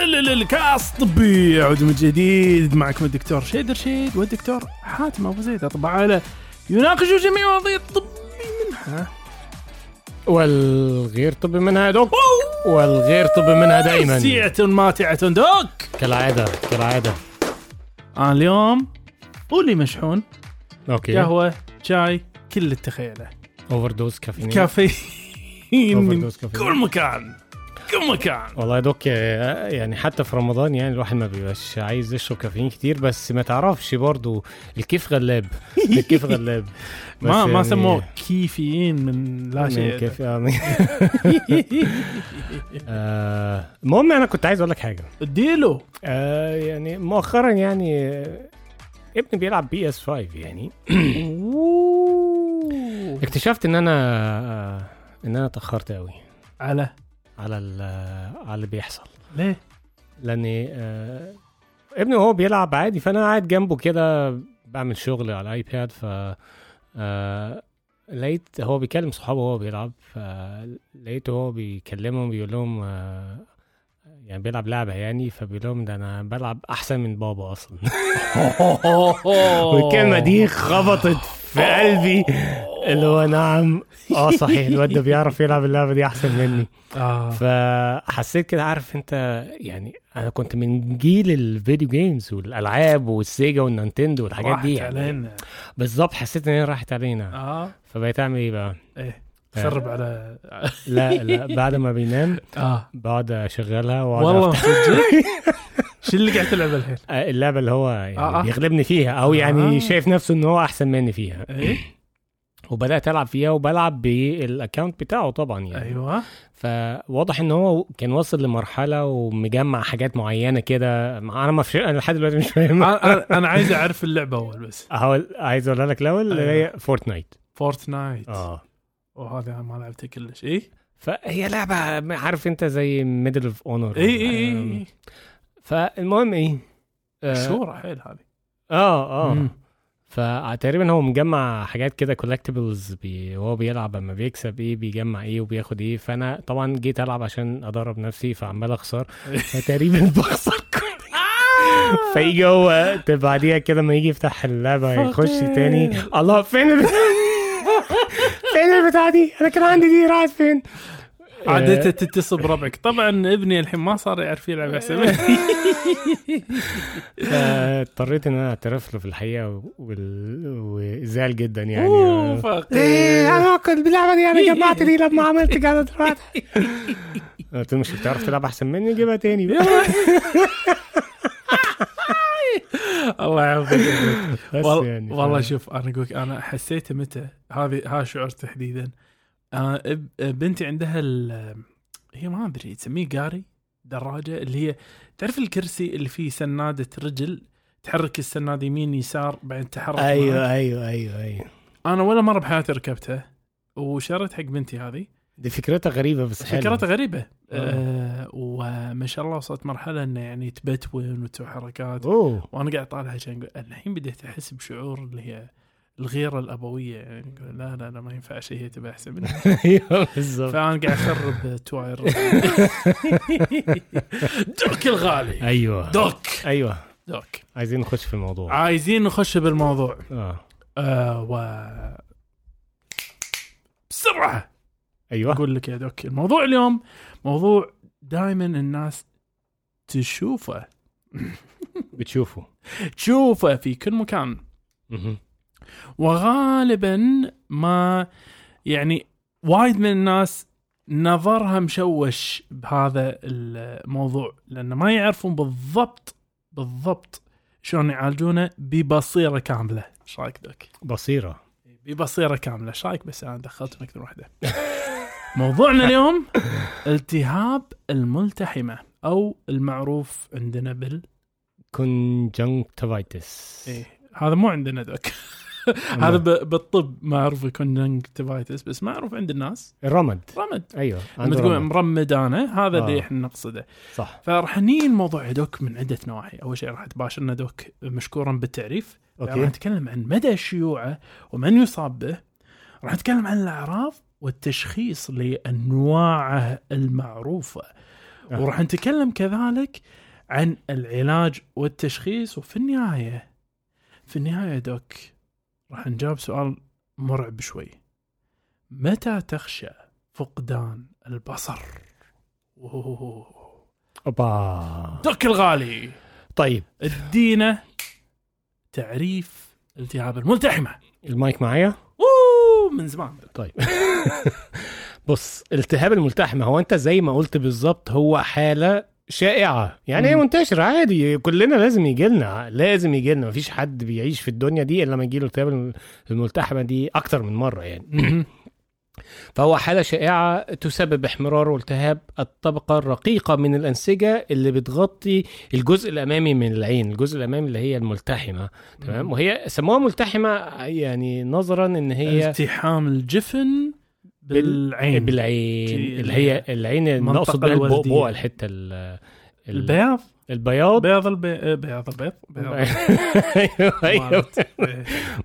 الكاس طبي يعود من جديد معكم الدكتور شيد رشيد والدكتور حاتم أبو زيد. اطباء عائله يناقشوا جميع مواضيع الطب منها. والغير طبي منها دوك. والغير طبي منها دائما سيعة ماتعة دوك. كالعادة كالعادة. أنا اليوم قولي مشحون. أوكي. قهوة شاي كل اللي تخيله overdose كافيين كافيين. من. كل مكان. كل مكان. والله يا دوك آه، يعني حتى في رمضان يعني الواحد ما بيبقاش عايز يشرب كافيين كتير بس ما تعرفش برضو الكيف غلاب. الكيف غلاب. ما ما يعني سموه كيفيين من لا شيء. كيف يعني آه، المهم أنا كنت عايز أقول لك حاجة. اديله. آه يعني مؤخرا يعني ابني بيلعب بي إس 5 يعني. اكتشفت إن أنا إن أنا اتأخرت قوي على؟ على ال- على اللي بيحصل ليه؟ لأني آه ابني وهو بيلعب عادي فأنا قاعد جنبه كده بعمل شغل على الايباد ف آه لقيت هو بيكلم صحابه وهو بيلعب فلقيته هو بيكلمهم بيقول لهم آه يعني بيلعب لعبة يعني فبيقول ده أنا بلعب أحسن من بابا أصلا. والكلمة دي خبطت في قلبي. اللي هو نعم آه صحيح الواد ده بيعرف يلعب اللعبة دي أحسن مني. آه. فحسيت كده عارف أنت يعني أنا كنت من جيل ال video games والألعاب والسيجا والنينتندو والحاجات دي يعني. بالظبط حسيت إن هي راحت علينا. آه. فبقيت أعمل إيه بقى؟ إيه؟ تخرب على لا لا بعد ما بينام آه. بقعد أشغلها والله شو اللي قاعد تلعب الحين؟ آه، اللعبة اللي هو يعني آه، آه. بيغلبني فيها أو يعني آه. شايف نفسه ان هو أحسن مني فيها. إيه. وبدأت ألعب فيها وبلعب بال account بتاعه طبعا يعني. أيوه. فواضح إن هو كان واصل لمرحلة ومجمع حاجات معينة كده. أنا ما. أنا لحد دلوقتي مش فاهم. أنا عايز أعرف اللعبة أول بس. احاول عايز أقول لك الأول اللي هي فورتنايت فورتنايت آه. وهذا ما لعبته كلش. إيه؟ فهي لعبة عارف أنت زي Medal of Honor اي اي اي فالمهم إيه آه، مشهورة حيل هذه. آه آه. مم. فتقريبا هو مجمع حاجات كده collectibles بي وهو بيلعب أما بيكسب إيه بيجمع إيه وبياخد إيه. فأنا طبعا جيت ألعب عشان أدرب نفسي فعمال أخسر. فتقريبا بخسر فيجي هو بعديها كده ما يجي يفتح اللعبة يخش تاني. الله فين ال- فين البتاع دي أنا كان عندي دي راحت فين؟ عاد انت تتصل بربعك. طبعا ابني الحين ما صار يعرف يلعب احسن مني. فاضطريت إن أنا أعترف له في الحقيقة وزعل جدا يعني. إيه فقير. أنا كنت باللعبه دي أنا جمعت دي لما عملت دلوقتي قلت له مش بتعرف تلعب أحسن مني؟ جيبها تاني. الله يعافيك. والله يعني والله شوف أنا أقول لك أنا حسيت متى؟ هذه ها شعور تحديدا. أنا بنتي عندها ال هي ما أدري تسميه قاري دراجة اللي هي تعرف الكرسي اللي فيه سنادة رجل؟ تحرك السناد يمين يسار بعدين تحرك معك. أيوه أيوه أيوه أيوه. أنا ولا مرة بحياتي ركبتها وشريت حق بنتي هذه. دي فكرتها غريبة بس حلوة. فكرتها غريبة. آه وما شاء الله وصلت مرحلة إنه يعني تبتون وتسوي حركات. أوه. وأنا قاعد طالع عشان الحين بديت أحس بشعور اللي هي الغيرة الأبوية يعني لا لا لا ما ينفعش هي تبقى أحسن مني. بالظبط فأنا قاعد أخرب الرجل. دوك الغالي. أيوه. دوك. أيوه. دوك. عايزين نخش في الموضوع. عايزين نخش بالموضوع. آه. آه و بسرعة. أيوه. أقول لك يا دوك الموضوع اليوم موضوع دائما الناس تشوفه. بتشوفوا تشوفه في كل مكان. وغالبا ما يعني وايد من الناس نظرها مشوش بهذا الموضوع لأن ما يعرفون بالضبط بالضبط شلون يعالجونه ببصيرة كاملة. إيش رأيك؟ بصيرة. ببصيرة كاملة. إيش رأيك بس؟ أنا دخلت أكثر واحدة. موضوعنا اليوم التهاب الملتحمة أو المعروف عندنا بال كونجنكتيفايتس إيه هذا مو عندنا دوك هذا ب- بالطب معروف conjunctivitis بس معروف عند الناس. الرمد رمد. أيوه. لما تقول رمد. مرمد أنا هذا اللي آه. إحنا نقصده. صح. فراح نيجي الموضوع دوك من عدة نواحي. أول شيء راح تباشرنا دوك مشكورا بالتعريف. راح أوكي نتكلم عن مدى شيوعه ومن يصاب به. راح نتكلم عن الأعراض والتشخيص لأنواعه المعروفة. آه. وراح نتكلم كذلك عن العلاج والتشخيص. وفي النهاية في النهاية دوك راح نجاوب سؤال مرعب شوي. متى تخشى فقدان البصر؟ أوه. أوبا. دوك الغالي. طيب. ادينا تعريف التهاب الملتحمة. المايك معايا؟ اوه من زمان طيب بص التهاب الملتحمة هو أنت زي ما قلت بالظبط هو حالة شائعة يعني هي. منتشرة عادي كلنا لازم يجي لنا لازم يجي لنا مفيش حد بيعيش في الدنيا دي إلا لما يجي له التهاب الملتحمة دي أكتر من مرة يعني. فهو حالة شائعة تسبب احمرار والتهاب الطبقة الرقيقة من الأنسجة اللي بتغطي الجزء الأمامي من العين الجزء الأمامي اللي هي الملتحمة تمام؟ وهي سموها ملتحمة يعني نظرا إن هي التحام الجفن بالعين. بالعين اللي هي العين نقصد بها. البؤبؤة الحتة ال- ال- البياض؟ البياض بياض البي... بياض البيض بياض أيوه أيوه.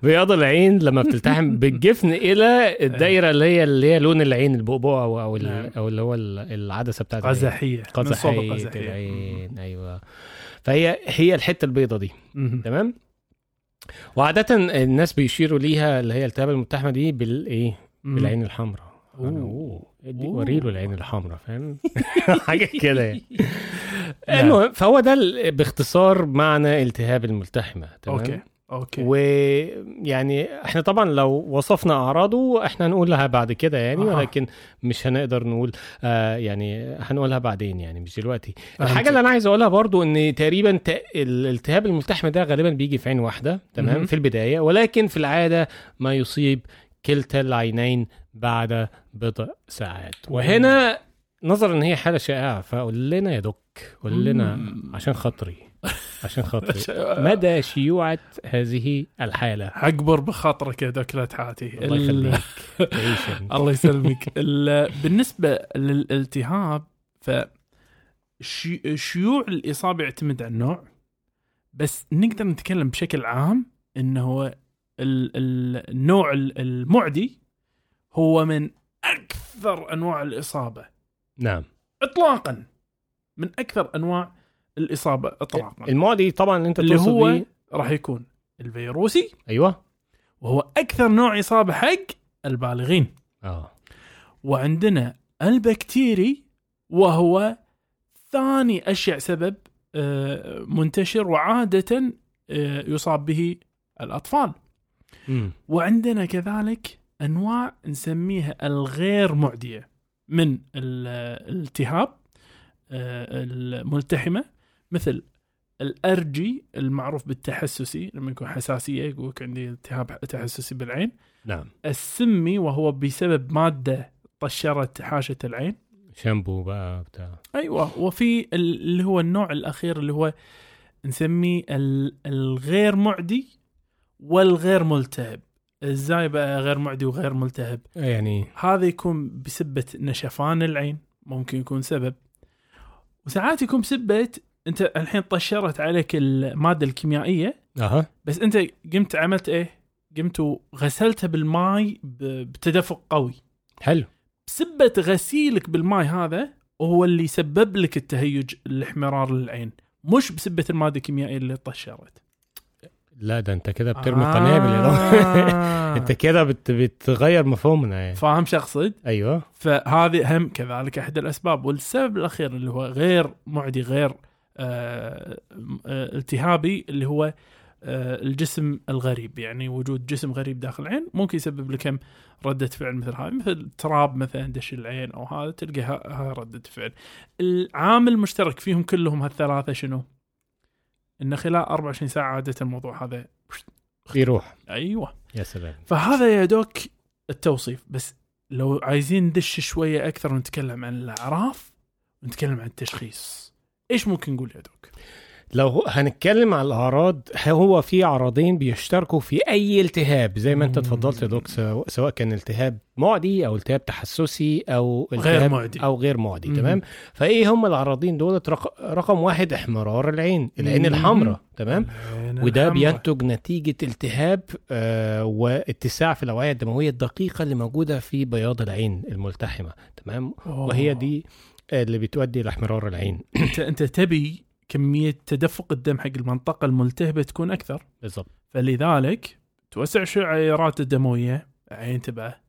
بياض العين لما بتلتحم بالجفن إلى الدايرة اللي هي اللي هي لون العين البؤبؤه أو نعم. أو اللي هو ال- العدسة بتاعت. قزحية القزحيه العين أيوه فهي هي الحتة البيضة دي. تمام وعادة الناس بيشيروا ليها اللي هي التهاب الملتحمه دي بالايه. بالعين الحمراء. أوه ادي أوه. وري له العين الحمراء فاهم حاجة كده يعني. المهم فهو ده باختصار معنى التهاب الملتحمة تمام؟ أوكي أوكي. ويعني إحنا طبعا لو وصفنا أعراضه إحنا هنقولها بعد كده يعني أها. ولكن مش هنقدر نقول آه يعني هنقولها بعدين يعني مش دلوقتي. الحاجة اللي أنا عايز أقولها برضو إن تقريبا ت- الالتهاب الملتحم ده غالبا بيجي في عين واحدة تمام؟ مهم. في البداية ولكن في العادة ما يصيب كلتا العينين بعد بضع ساعات. وهنا نظرا إن هي حالة شائعة فقول لنا يا دوك قول لنا. عشان خاطري عشان خاطري. مدى شيوعة هذه الحالة؟ أكبر بخاطرك يا دوك لا تحاتي الله ال- يخليك. الله يسلمك. ال- بالنسبة للالتهاب ف شي- شيوع الإصابة يعتمد على النوع بس نقدر نتكلم بشكل عام انه هو ال- ال- النوع ال- المعدي هو من أكثر أنواع الإصابة. نعم. اطلاقا. من أكثر أنواع الإصابة اطلاقا. المعدي طبعا أنت اللي هو راح يكون الفيروسي. أيوه. وهو أكثر نوع إصابة حق البالغين. آه. وعندنا البكتيري وهو ثاني أشيع سبب آه، منتشر وعادة آه، يصاب به الأطفال. امم وعندنا كذلك أنواع نسميها الغير معدية. من ال- الالتهاب آه، الملتحمة مثل الأرجي المعروف بالتحسسي لما يكون حساسية يقول لك عندي التهاب تحسسي بالعين. نعم. السمي وهو بسبب مادة طشرت حاشة العين. شامبو بقى بتاع. أيوه وفي ال- اللي هو النوع الأخير اللي هو نسميه ال- الغير معدي والغير ملتهب. إزاي بقى غير معدي وغير ملتهب. يعني هذا يكون بسبة نشفان العين ممكن يكون سبب. وساعات يكون بسبة أنت الحين طشرت عليك المادة الكيميائية أها. بس أنت قمت عملت إيه؟ قمت وغسلتها بالماي بتدفق قوي. حلو. بسبة غسيلك بالماي هذا هو اللي سبب لك التهيج الاحمرار للعين. مش بسبة المادة الكيميائية اللي طشرت. لا ده انت كده بترمي قنابل يا آه. انت كده بت... بتغير مفهومنا يعني فاهم شو اقصد؟ أيوه فهذه هم كذلك احد الأسباب والسبب الأخير اللي هو غير معدي غير آه آه التهابي اللي هو آه الجسم الغريب يعني وجود جسم غريب داخل العين ممكن يسبب لك هم ردة فعل مثل هذه مثل تراب مثلا دش العين أو هذا تلقى ردة فعل. العامل المشترك فيهم كلهم هالثلاثة شنو؟ انه خلال 24 ساعة عادة الموضوع هذا يروح. أيوه. يا سلام. فهذا يا دوك التوصيف. بس لو عايزين ندش شوية أكثر ونتكلم عن الأعراف ونتكلم عن التشخيص إيش ممكن نقول يا دوك؟ لو هنتكلم على الأعراض هو في عرضين بيشتركوا في أي التهاب زي ما أنت. اتفضلت يا دوك سواء كان التهاب معدي أو التهاب تحسسي أو غير التهاب معدي. أو غير معدي مم. تمام فإيه هم العرضين دولت رق... رقم واحد احمرار العين العين. الحمراء تمام وده. بينتج نتيجة التهاب آه واتساع في الأوعية الدموية الدقيقة اللي موجودة في بياض العين الملتحمة تمام أوه. وهي دي اللي بتؤدي لاحمرار العين أنت أنت تبي كمية تدفق الدم حق المنطقة الملتهبة تكون أكثر. بالضبط. فلذلك توسع الشعيرات الدموية عين تبعه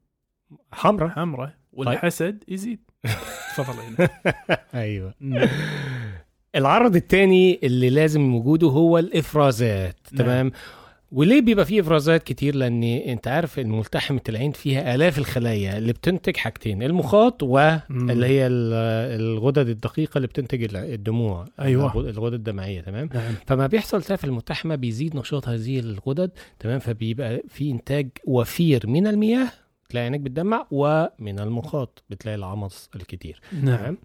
حمراء. حمراء والحسد يزيد. تفضل هنا. أيوه. العرض الثاني اللي لازم وجوده هو الإفرازات نعم. تمام؟ وليه بيبقى فيه إفرازات كتير؟ لأن أنت عارف إن ملتحمه العين فيها آلاف الخلايا اللي بتنتج حاجتين المخاط واللي هي ال- الغدد الدقيقة اللي بتنتج ال- الدموع. الغ- الغدد الدمعية تمام؟ نعم. فما بيحصل في الملتحمه بيزيد نشاط هذه الغدد تمام؟ فبيبقى في إنتاج وفير من المياه تلاقي عينك بتدمع ومن المخاط بتلاقي العمص الكتير نعم.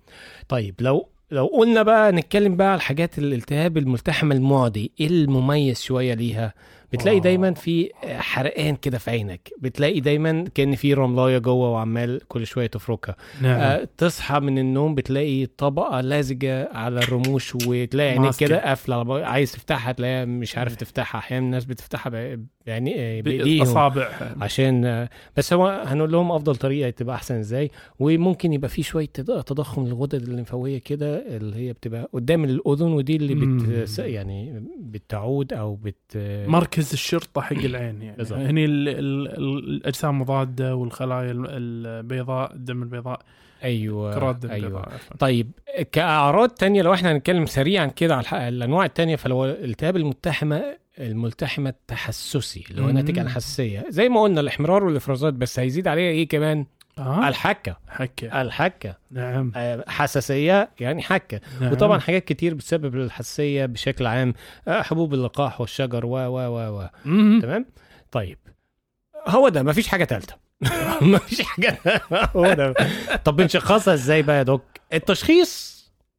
طيب لو لو قلنا بقى نتكلم بقى على الحاجات الالتهاب الملتحم المعدي إيه المميز شوية ليها؟ بتلاقي آه. دايما في حرقان كده في عينك بتلاقي دايما كأن في رملاية جوه وعمال كل شوية تفركها نعم آه تصحى من النوم بتلاقي طبقة لازجه على الرموش وتلاقي عينيك ماسكة. كده قافلة. عايز تفتحها تلاقيها مش عارف تفتحها أحيانا الناس بتفتحها يعني بايديهم بالاصابع عشان بس هو هنقول لهم أفضل طريقة تبقى أحسن إزاي وممكن يبقى في شوية تض- تضخم للغدد الليمفاوية كده اللي هي بتبقى قدام الأذن ودي اللي بت. يعني بتعود أو بت مركز الشرطة حق العين يعني بالضبط. هني ال ال ال الأجسام المضاده والخلايا ال- البيضاء الدم البيضاء أيوه كرات أيوه بيضاء. طيب كأعراض تانية لو إحنا هنتكلم سريعا كده على الأنواع التانية فلو الالتهاب الملتحمه الملتحمه التحسسي اللي هو. ناتج عن حساسية. زي ما قلنا الإحمرار والإفرازات بس هيزيد عليها إيه كمان؟ آه. الحكة. حكة. الحكة. نعم. آه، حساسية يعني حكة. نعم. وطبعا حاجات كتير بتسبب الحساسية بشكل عام آه، حبوب اللقاح والشجر و و و و. تمام؟ طيب. هو ده مفيش حاجة ثالثه مفيش حاجة. هو ده. طب بنشخصها إزاي بقى يا دوك؟ التشخيص.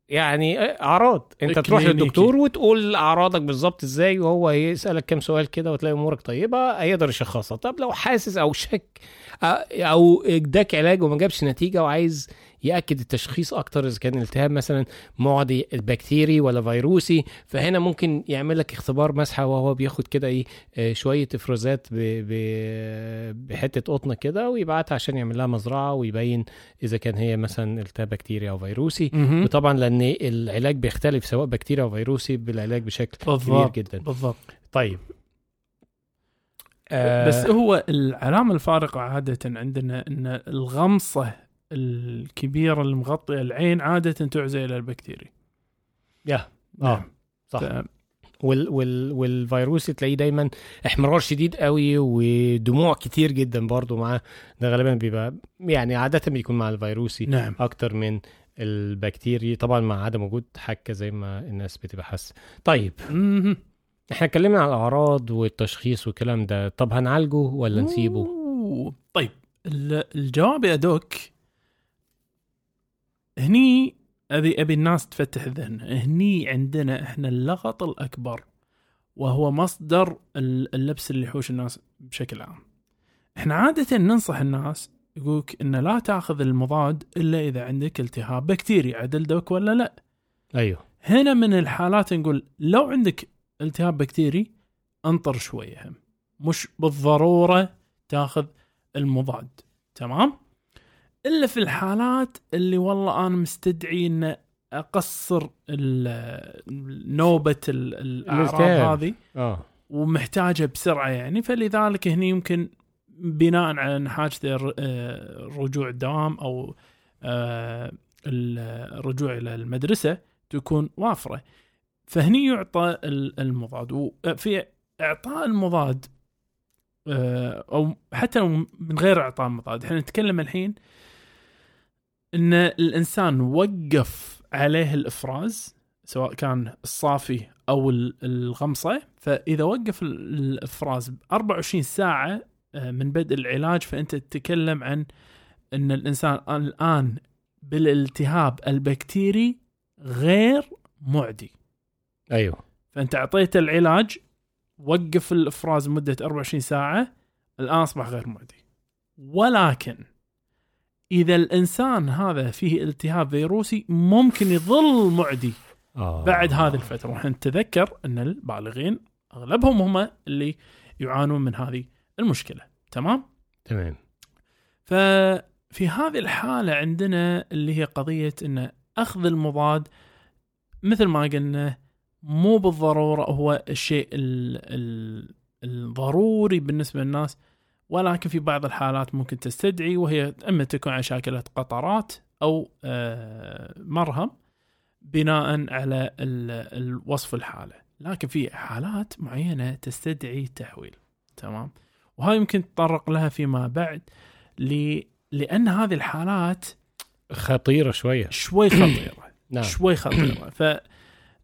يعني أعراض أنت تروح. للدكتور وتقول أعراضك بالظبط إزاي وهو يسألك كام سؤال كده وتلاقي أمورك طيبة هيقدر يشخصها طب لو حاسس أو شك آه، أو إداك علاج وما جابش نتيجة وعايز يأكد التشخيص أكتر إذا كان التهاب مثلا معدي بكتيري ولا فيروسي. فهنا ممكن يعمل لك اختبار مسحه وهو بياخد كده إيه آه، شوية إفرازات بحتة قطنه كده ويبعتها عشان يعمل لها مزرعة ويبين إذا كان هي مثلا التهاب بكتيري أو فيروسي. مهم. وطبعا لأن العلاج بيختلف سواء بكتيريا أو فيروسي بالعلاج بشكل كبير بالضبط جدا. بالضبط. طيب. آه، بس هو العلامة الفارقة عادة عندنا إن الغمصة الكبيره اللي مغطيه العين عادة تعزى إلى البكتيريا. يا نعم. آه صح. ف- وال وال والفيروسي تلاقيه دايما احمرار شديد قوي ودموع كتير جدا برضو معاه. ده غالبا بيبقى يعني عادة بيكون مع الفيروسي نعم. أكتر من البكتيري طبعا مع عدم وجود حكة زي ما الناس بتبقى حاسة. طيب. مهم. إحنا اتكلمنا عن الأعراض والتشخيص والكلام ده. طب هنعالجه ولا نسيبه؟ أوه. طيب ال- الجواب يا دوك هني ابي أبي الناس تفتح الذهن. هني عندنا إحنا اللغط الأكبر وهو مصدر ال- اللبس اللي يحوش الناس بشكل عام. إحنا عادة ننصح الناس يقولك إن لا تأخذ المضاد إلا إذا عندك التهاب بكتيري عدل دوك ولا لا. أيوه. هنا من الحالات نقول لو عندك التهاب بكتيري انطر شوية هم. مش بالضرورة تأخذ المضاد. تمام؟ إلا في الحالات اللي والله أنا مستدعي إن أقصر نوبة ال- الأعراض. هذه آه. ومحتاجة بسرعة يعني. فلذلك هني يمكن بناء على حاجة الر- آه، رجوع الدوام أو آه، الرجوع إلى المدرسة تكون وافرة. فهني يعطى ال- المضاد. وفي إعطاء المضاد آه، أو حتى من غير إعطاء المضاد. إحنا نتكلم الحين إن الإنسان وقف عليه الإفراز سواء كان الصافي أو ال- الغمصة فإذا وقف ال- الإفراز ب 24 ساعة آه، من بدء العلاج فأنت تتكلم عن إن الإنسان الآن بالالتهاب البكتيري غير معدي. أيوه. فأنت اعطيته العلاج وقف الإفراز لمده 24 ساعة الآن أصبح غير معدي. ولكن إذا الإنسان هذا فيه التهاب فيروسي ممكن يظل معدي آه. بعد هذه الفترة. ونحن نتذكر أن البالغين أغلبهم هم اللي يعانون من هذه المشكلة. تمام؟ تمام. ففي هذه الحالة عندنا اللي هي قضية أن أخذ المضاد مثل ما قلنا مو بالضرورة هو الشيء ال ال الضروري بالنسبة للناس ولكن في بعض الحالات ممكن تستدعي وهي إما تكون على شاكلة قطرات أو آه، مرهم بناء على ال- الوصف الحالة. لكن في حالات معينة تستدعي تحويل تمام؟ وهاي يمكن تطرق لها فيما بعد ل... لأن هذه الحالات خطيرة شوية. شوي خطيرة. نعم. شوي خطيرة. ف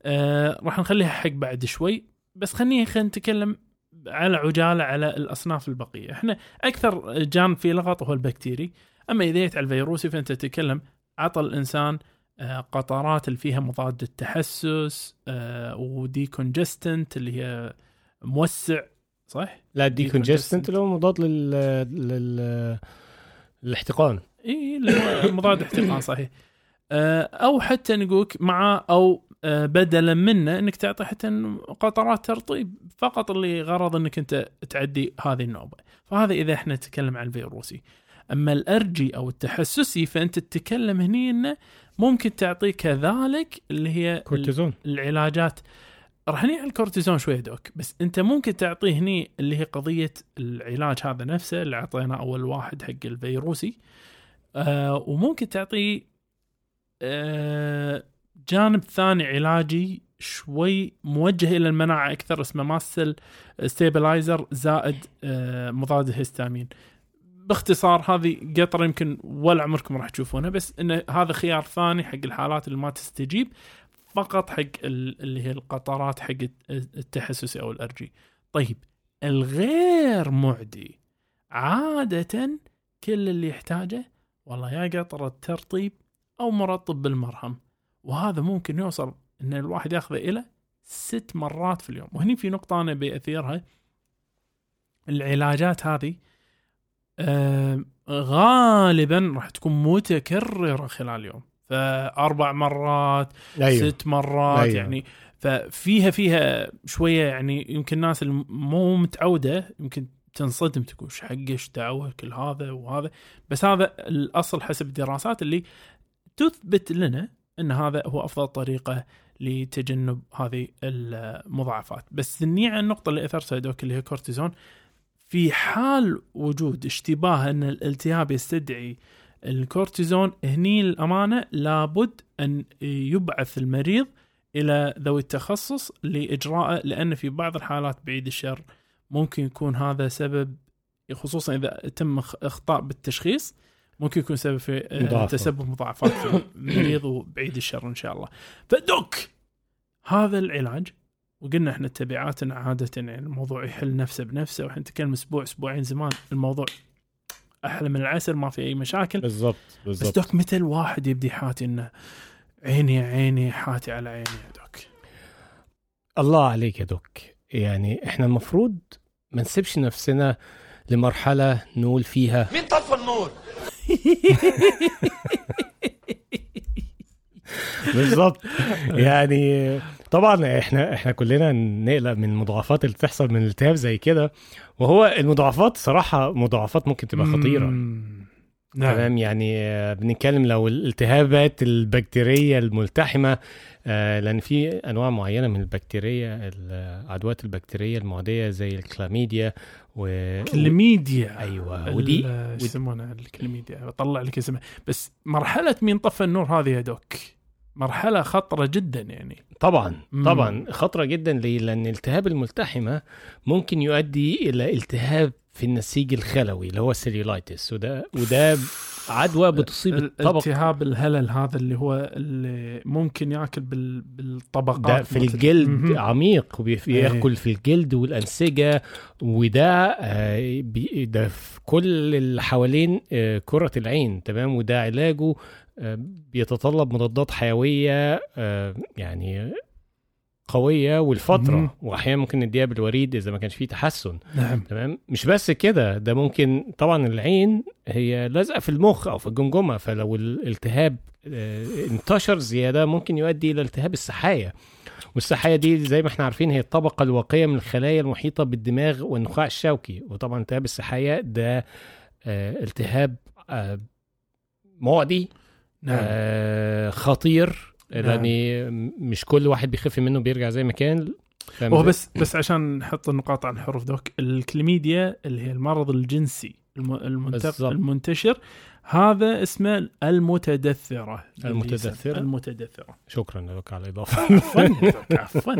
آه راح نخليها حق بعد شوي. بس خليني خلينا نتكلم على عجالة على الأصناف البقية إحنا أكثر جانب فيه لغط هو البكتيري أما إذا جيت على الفيروسي فأنت تتكلم عطى الإنسان آه، قطرات اللي فيها مضاد التحسس آه و decongestant اللي هي موسع صح؟ لا دي decongestant. decongestant اللي هو مضاد لل لل للاحتقان اي مضاد احتقان صحيح آه، أو حتى نقولك مع أو بدلا منه إنك تعطي حتى قطرات ترطيب فقط اللي غرض إنك أنت تعدي هذه النوبة. فهذا إذا إحنا نتكلم عن الفيروسي أما ال allergy أو التحسسي فأنت تتكلم هني إنه ممكن تعطيه كذلك اللي هي كورتيزون. العلاجات. راح نيجي على الكورتيزون شوي دوك بس أنت ممكن تعطيه هني اللي هي قضية العلاج هذا نفسه اللي أعطيناه أول واحد حق الفيروسي آه وممكن تعطيه آه جانب ثاني علاجي شوي موجه إلى المناعة أكثر اسمه mast cell stabilizer زائد آه مضاد الهستامين. باختصار هذه قطرة يمكن ولا عمركم راح تشوفونها بس انه هذا خيار ثاني حق الحالات اللي ما تستجيب فقط حق ال- اللي هي القطرات حق التحسسي أو ال allergy طيب الغير معدي عادة كل اللي يحتاجه والله يا قطرة ترطيب أو مرطب بالمرهم. وهذا ممكن يوصل إن الواحد ياخذه إلى ست مرات في اليوم. وهني في نقطة أنا بأثيرها العلاجات هذه آه غالبا راح تكون متكررة خلال اليوم فأربع مرات أيوه. ست مرات. أيوة. يعني. ففيها فيها شوية يعني يمكن الناس اللي مو متعودة يمكن تنصدم تقول إيش حق إيش دعوة كل هذا وهذا. بس هذا الأصل حسب الدراسات اللي تثبت لنا إن هذا هو أفضل طريقة لتجنب هذه المضاعفات. بس ثني عن النقطة اللي اثرتها دوك اللي هي كورتيزون. في حال وجود اشتباه إن الالتهاب يستدعي الكورتيزون هني الامانه لابد أن يبعث المريض إلى ذوي التخصص لإجراءه لأن في بعض الحالات بعيد الشر ممكن يكون هذا سبب خصوصا إذا تم إخ- إخطاء بالتشخيص. ممكن يكون سبب في آه، مضاعفة. تسبب مضاعفات في المريض وبعيد الشر إن شاء الله. فدوك هذا العلاج وقلنا إحنا تبعاتنا عادة يعني الموضوع يحل نفسه بنفسه وإحنا نتكلم أسبوع أسبوعين زمان الموضوع أحلى من العسل ما في أي مشاكل. بالضبط بس بالضبط. دوك متى الواحد يبدي حاتي إنه عيني عيني حاتي على عيني يا دوك الله عليك يا دوك يعني إحنا المفروض ما نسيبش نفسنا لمرحلة نقول فيها مين طفى النور؟ بالظبط. يعني طبعا إحنا إحنا كلنا نقلق من المضاعفات اللي بتحصل من الالتهاب زي كده. وهو المضاعفات صراحة مضاعفات ممكن تبقى خطيرة. نعم. تمام؟ يعني آه، بنتكلم لو الالتهابات البكتيرية الملتحمة آه، لأن في أنواع معينة من البكتيريا العدوات البكتيرية المعدية زي الكلاميديا و كلميديا أيوه ودي يسمونها الكلميديا بطلع لك اسمها بس مرحلة مين طفى النور هذه يا دوك؟ مرحلة خطرة جدا يعني طبعا مم. طبعا خطرة جدا ليه لأن التهاب الملتحمة ممكن يؤدي إلى التهاب في النسيج الخلوي اللي هو السيلولايتس وده وده عدوى بتصيب ال- الطبق التهاب الهلل هذا اللي هو اللي ممكن يأكل بال... بالطبقات ده في الجلد مهم. عميق إيه. وبياكل في الجلد والأنسجة وده آه، ده في كل اللي حوالين آه، كرة العين تمام وده علاجه بيتطلب مضادات حيوية آه، يعني قوية مهم. والفترة وأحيانا ممكن نديها بالوريد إذا ما كانش فيه تحسن. نعم. تمام؟ مش بس كده ده ممكن طبعا العين هي لازقه في المخ أو في الجمجمة فلو الالتهاب آه، انتشر زيادة ممكن يؤدي إلى التهاب السحايا. والسحايا دي زي ما إحنا عارفين هي الطبقة الواقية من الخلايا المحيطة بالدماغ والنخاع الشوكي. وطبعا التهاب السحايا ده آه، التهاب آه، معدي نعم آه خطير نعم. يعني مش كل واحد بيخف منه بيرجع زي ما كان هو؟ بس بس عشان نحط النقاط عن الحروف دوك الكليميديا اللي هي المرض الجنسي. المنتشر هذا اسمه المتدثرة المتدثرة؟ المتدثرة شكرا لك على الإضافة عفوا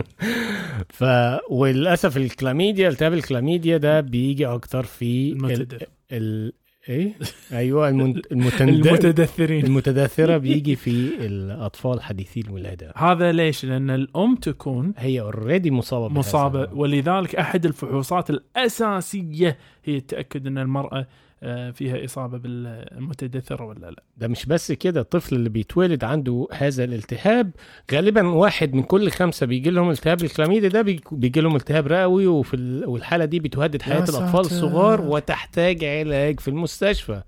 ف وللأسف الكلاميديا التهاب الكلاميديا ده بيجي أكتر في ال... المتدثر ال... إيه أيوه. المتند... المتدثرين المتدثرة بيجي في الأطفال حديثي الولادة هذا ليش؟ لأن الأم تكون هي اوريدي مصابة مصابة. ولذلك أحد الفحوصات الأساسية هي التأكد أن المرأة فيها إصابة بالمتدثره ولا لا. ده مش بس كده الطفل اللي بيتولد عنده هذا الالتهاب غالبا واحد من كل خمسة بيجي لهم التهاب الكلاميديا ده بي- بيجي لهم التهاب رئوي وفي ال... والحالة دي بتهدد حياة يا الأطفال ساتر. الصغار وتحتاج علاج في المستشفى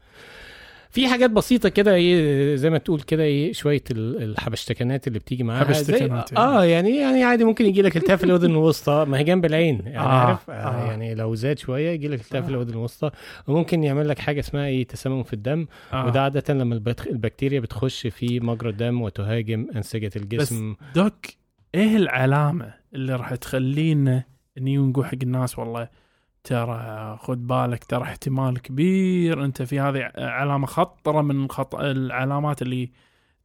في حاجات بسيطة كده إيه زي ما تقول كده إيه شوية ال- الحبشتكنات اللي بتيجي معاها. حبشتكنات زي آه يعني يعني عادي ممكن يجي لك التهاب في الأذن الوسطى ما هي جنب العين يعني آه، عارف؟ آه آه. يعني لو زاد شوية يجي لك التهاب في آه. الأذن الوسطى. وممكن يعمل لك حاجة اسمها إيه تسمم في الدم. آه. وده عادة لما البكتيريا بتخش في مجرى الدم وتهاجم أنسجة الجسم. دوك إيه العلامة اللي راح تخلينا اني نقول حق الناس والله؟ ترى خد بالك ترى احتمال كبير أنت في هذه علامة خطرة من خط... العلامات اللي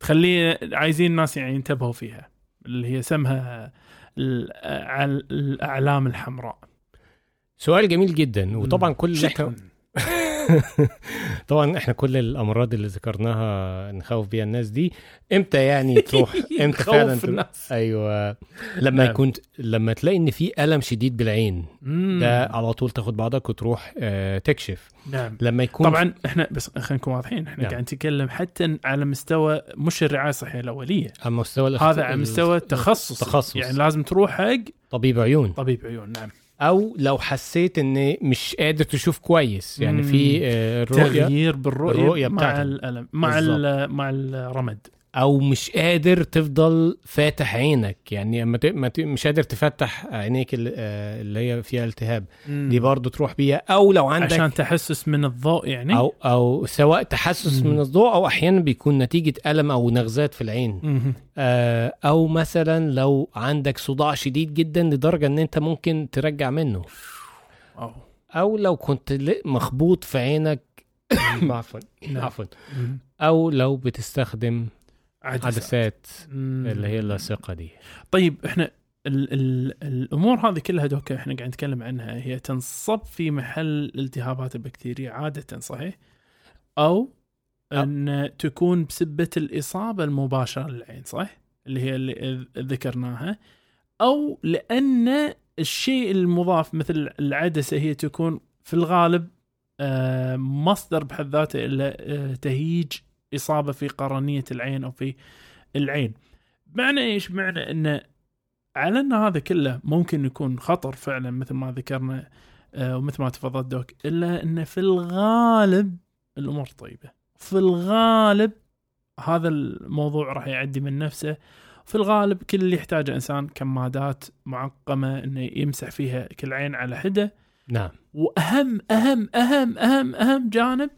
تخلي عايزين الناس يعني ينتبهوا فيها اللي هي سمها الأعلام الحمراء. سؤال جميل جدا وطبعا كل إحنا طبعا إحنا كل الأمراض اللي ذكرناها نخوف بيها الناس دي. إمتى يعني تروح؟ إمتى فعلا تروح؟ الناس. أيوه. لما نعم. يكون لما تلاقي إن في ألم شديد بالعين مم. ده على طول تاخد بعضك وتروح آه تكشف. نعم. لما يكون طبعا إحنا بس خلينا نكون واضحين إحنا نعم. قاعد نتكلم حتى على مستوى مش الرعاية الصحية الأولية. على مستوى هذا على مستوى ال- التخصص. التخصص. يعني لازم تروح حق طبيب عيون. طبيب عيون نعم. أو لو حسيت إن مش قادر تشوف كويس. يعني في آه، الرؤيه تغيير بالرؤية الرؤية مع. الالم مع مع الرمد. أو مش قادر تفضل فاتح عينك يعني. ما ت... مش قادر تفتح عينيك اللي, آه، اللي هي فيها التهاب دي برضو تروح بيها أو لو عندك عشان تحسس من الضوء يعني أو أو سواء تحسس مم. من الضوء أو أحيانا بيكون نتيجة ألم أو نغزات في العين مهم. آه، أو مثلا لو عندك صداع شديد جدا لدرجة إن أنت ممكن ترجع منه أو. أو لو كنت مخبوط في عينك عفوا نعم. عفوا. أو لو بتستخدم. عدسات. اللي هي اللاصقة دي طيب إحنا ال ال الأمور هذه كلها دوكا إحنا قاعد نتكلم عنها هي تنصب في محل التهابات البكتيريا عادة صحيح؟ أو إن تكون بسبة الإصابة المباشرة للعين صح؟ اللي هي اللي ذكرناها أو لأن الشيء المضاف مثل العدسة هي تكون في الغالب آه، مصدر بحد ذاته إلى آه، تهيج إصابة في قرنية العين أو في العين. معنى إيش؟ معنى إن على إن هذا كله ممكن يكون خطر فعلا مثل ما ذكرنا آه، ومثل ما تفضلت دوك إلا إن في الغالب الأمور طيبة. في الغالب هذا الموضوع راح يعدي من نفسه في الغالب كل اللي يحتاجه إنسان كمادات معقمة إنه يمسح فيها كل عين على حدة نعم وأهم أهم أهم أهم أهم جانب